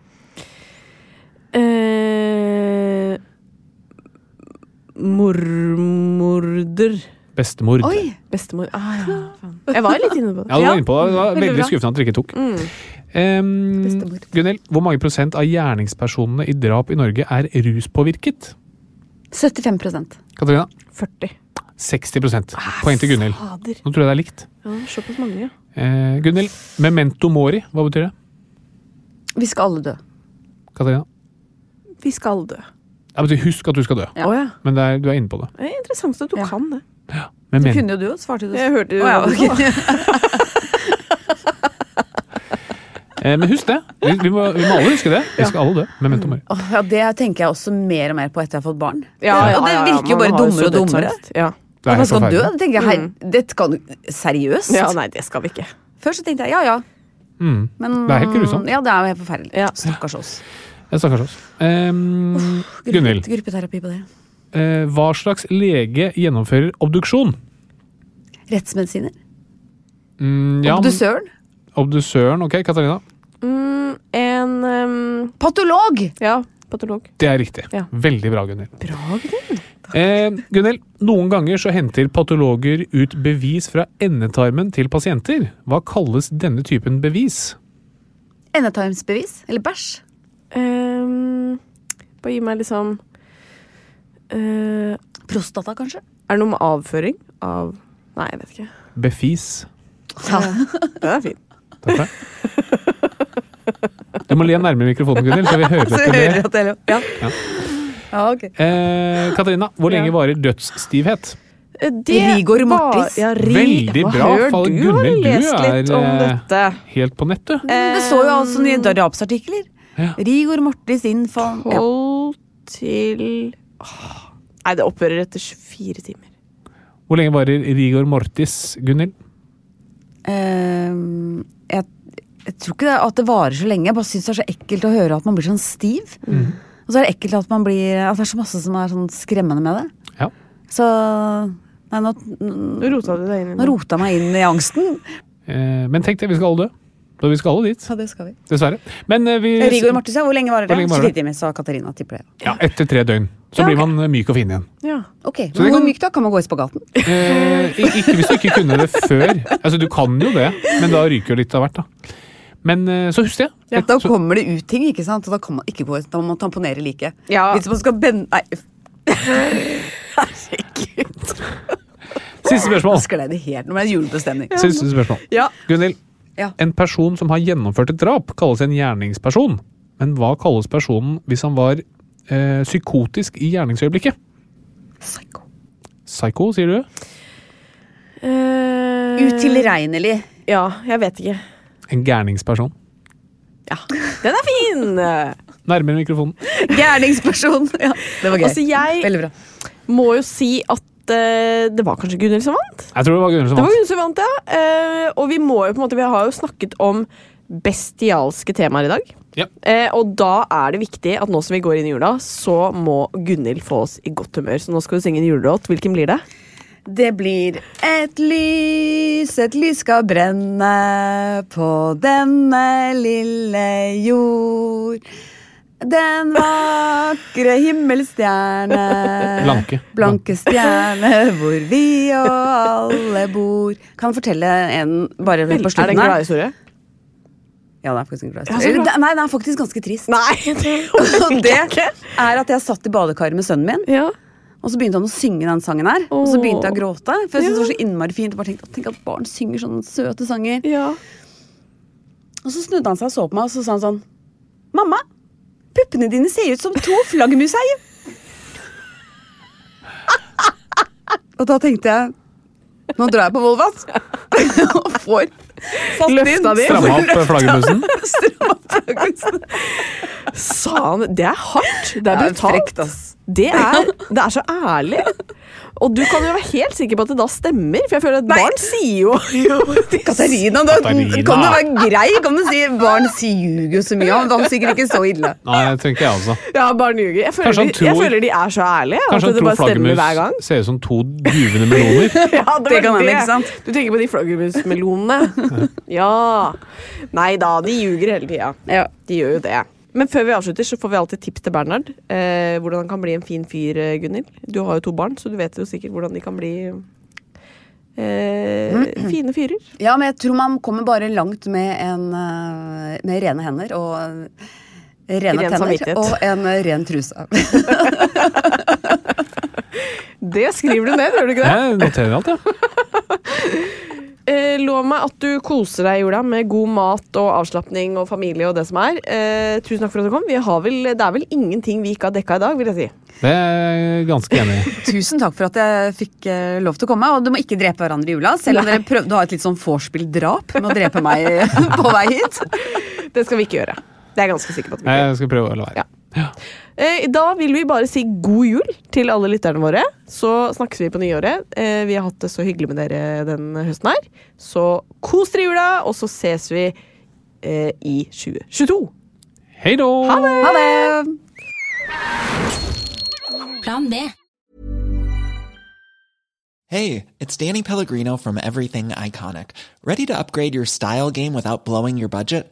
Eh, mormorder. Bestemord. Oi! Bestemor. Ah, ja. faen. Jeg var litt inne på det. Ja, du var inne på det. Det var veldig veldig skuffende at dere ikke tok. Mm. Um. Gunhild, hvor mange prosent av gjerningspersonene i drap i Norge er ruspåvirket? 75% Katarina? 40. 60 Poeng til Gunhild. Nå tror jeg det er likt. Ja, Såpass mange, ja. Eh, Gunhild, memento mori, hva betyr det? Vi skal alle dø. Katarina? Vi skal dø. Det betyr husk at du skal dø. Ja. Men det er, du er inne på det. Det er interessant at du Ja. kan det. Det kunne jo du, svarte du. Jeg hørte Å, ja, okay. Eh, men husk det. Vi, vi, må, vi må alle huske det. Vi skal alle dø. Memento mori. Ja, det tenker jeg også mer og mer på etter jeg har fått barn. Ja, Det- ja, og det ja, ja, virker jo bare dummere og dummere. Ja. Det er helt skal dø, forferdelig. tenker jeg, hei, dette kan du Seriøst? ja, nei, det skal vi ikke. Først så tenkte jeg ja ja, Mm. men Det er helt grusomt. Ja, det er jo helt forferdelig. Ja. Stakkars oss. Stakkars oss. Um, Gruppe, Gunhild, gruppeterapi på det. Eh, hva slags lege gjennomfører obduksjon? Rettsmedisiner. Mm, ja, Obdusøren. Obdusøren, ok. Katarina? Mm, en um, Patolog! Ja, patolog. Det er riktig. Ja. Veldig bra, Gunhild. Bra, Gunhild. Eh, Gunhild, noen ganger så henter patologer ut bevis fra endetarmen til pasienter. Hva kalles denne typen bevis? Endetarmsbevis. Eller bæsj. Um, bare gi meg litt liksom eh, Prostata, kanskje. Er det noe med avføring av Nei, jeg vet ikke. Befis. Ja. Den er fin. Takk for det. Du må le nærmere mikrofonen, Gunhild, så vi hører Så etter det. at det ja. Ja. ja, okay. Eh, Katarina, hvor lenge Ja. varer dødsstivhet? Eh, Det Rigor mortis. Ja, ri, Veldig bra, Fall for du du er, eh. Helt på nett, du. Det står jo altså i drapsartikler. Ja. Rigor mortis infant ja. Til Åh, Nei, det opphører etter 24 timer. Hvor lenge varer rigor mortis, Gunhild? Uh, jeg, jeg tror ikke det, at det varer så lenge. Jeg bare syns det er så ekkelt å høre at man blir sånn stiv. Og så er det ekkelt at man blir At det er så masse som er sånn skremmende med det. Ja. Så Nei, nå, Nå rota du deg inn i nå rota jeg meg inn i angsten. Uh, men tenk det, vi skal alle dø. Så vi skal alle dit, Ja, det skal vi. dessverre. Men uh, vi Rigor Mortis, ja. Hvor lenge varer det? Hvor lenge varer det? 24 timer, sa Katarina. Tipper det. Ja, etter tre døgn. Så Ja, blir man eh, myk og fin igjen. Ja. Ok, men Hvor kan- myk da? Kan man gå i spagaten? Eh, ikke hvis du ikke kunne det før. Altså, du kan jo det, men da ryker jo litt av hvert, da. Men eh, så husker jeg. Ja, da kommer det ut ting, ikke sant? Og da kan man ikke gå Da må man tamponere like. Ja. Hvis man skal bende Nei, siste spørsmål. sklei det helt. Nå ble det julebestemning. Siste spørsmål. Ja. Gunhild. Ja. En person som har gjennomført et drap, kalles en gjerningsperson. Men hva kalles personen hvis han var eh, psykotisk i gjerningsøyeblikket? Psycho. Psycho, sier du? Uh, Utilregnelig. Ja, jeg vet ikke. En gærningsperson. Ja. Den er fin! Nærmere mikrofonen. Gjerningsperson. Ja, det var gøy. Altså, jeg Veldig bra. må jo si at eh, det var kanskje Gunhild som vant. Jeg tror det var Gunhild som Det var vant. Gunhild som vant, ja. Eh, og vi må jo på en måte Vi har jo snakket om bestialske temaer i dag. Ja. Eh, og da er det viktig at nå som vi går inn i jula, så må Gunhild få oss i godt humør. Så nå skal du synge en julelåt. Hvilken blir det? Det blir et lys, et lys skal brenne på denne lille jord. Den vakre himmelstjerne Blanke. Blanke stjerne hvor vi og alle bor. Kan fortelle en bare på Er det slutten en her? gladhistorie? Ja, det er faktisk historie. bra. Nei, det er faktisk ganske trist. Nei, det det er at jeg satt i badekaret med sønnen min, Ja. og så begynte han å synge den sangen her. Og så begynte jeg å gråte, for jeg synes det var så innmari fint. Jeg bare tenkte, Tenk at barn synger sånne søte sanger. ja. Og så snudde han seg og så på meg, og så sa han sånn Mamma, puppene dine ser ut som to flaggermuseier. og da tenkte jeg Nå drar jeg på Volvat og får satt Løfta de? Stramma opp eh, flaggermusen. Sa han Det er hardt. Det er brutalt. Det er, det er så ærlig. Og du kan jo være helt sikker på at det da stemmer, for jeg føler at barn sier jo Katarina, da Katarina. kan du være grei. Kan du si Barn ljuger jo så mye. Han var sikkert ikke så ille. Nei, det tenker jeg også. Ja, barn ljuger. Jeg jeg føler de er så ærlige. Kanskje at det bare stemmer hver gang. flaggermus ser ut som to duvende meloner. Ja, det, Det kan hende, ikke sant? Du tenker på de flaggermusmelonene? ja. Nei da, de ljuger hele tida. Ja. De gjør jo det. Men før vi avslutter, så får vi alltid tips til Bernhard. Eh, hvordan han kan bli en fin fyr, eh, Gunhild. Du har jo to barn, så du vet jo sikkert hvordan de kan bli Eh, fine fyrer. Ja, men jeg tror man kommer bare langt med, en, eh, med rene hender og rene Ren tenner samvittighet. og en eh, ren truse. Det skriver du ned, gjør du ikke det? Jeg noterer alt, ja. Eh, lov meg at du koser deg Jula, med god mat og avslapning og familie og det som er. Eh, tusen takk for at du kom. Vi har vel, det er vel ingenting vi ikke har dekka i dag, vil jeg si. Det er jeg ganske enig i. Tusen takk for at jeg fikk eh, lov til å komme. Og du må ikke drepe hverandre i jula, selv om dere prøvde å ha et litt sånn vorspiel-drap med å drepe meg på vei hit. Det skal vi ikke gjøre. Det er jeg ganske sikker på at vi ikke gjør. Jeg skal prøve å la være. Eh, Da vil vi bare si god jul til alle lytterne våre. Så snakkes vi på nyåret. Eh, Vi har hatt det så hyggelig med dere den høsten her. Så kos dere i jula, og så ses vi eh, i 2022. Hei da! Ha det! Ha det! Plan B. Hey, it's Danny Pellegrino from Everything Iconic. Ready to upgrade your style game without blowing your budget?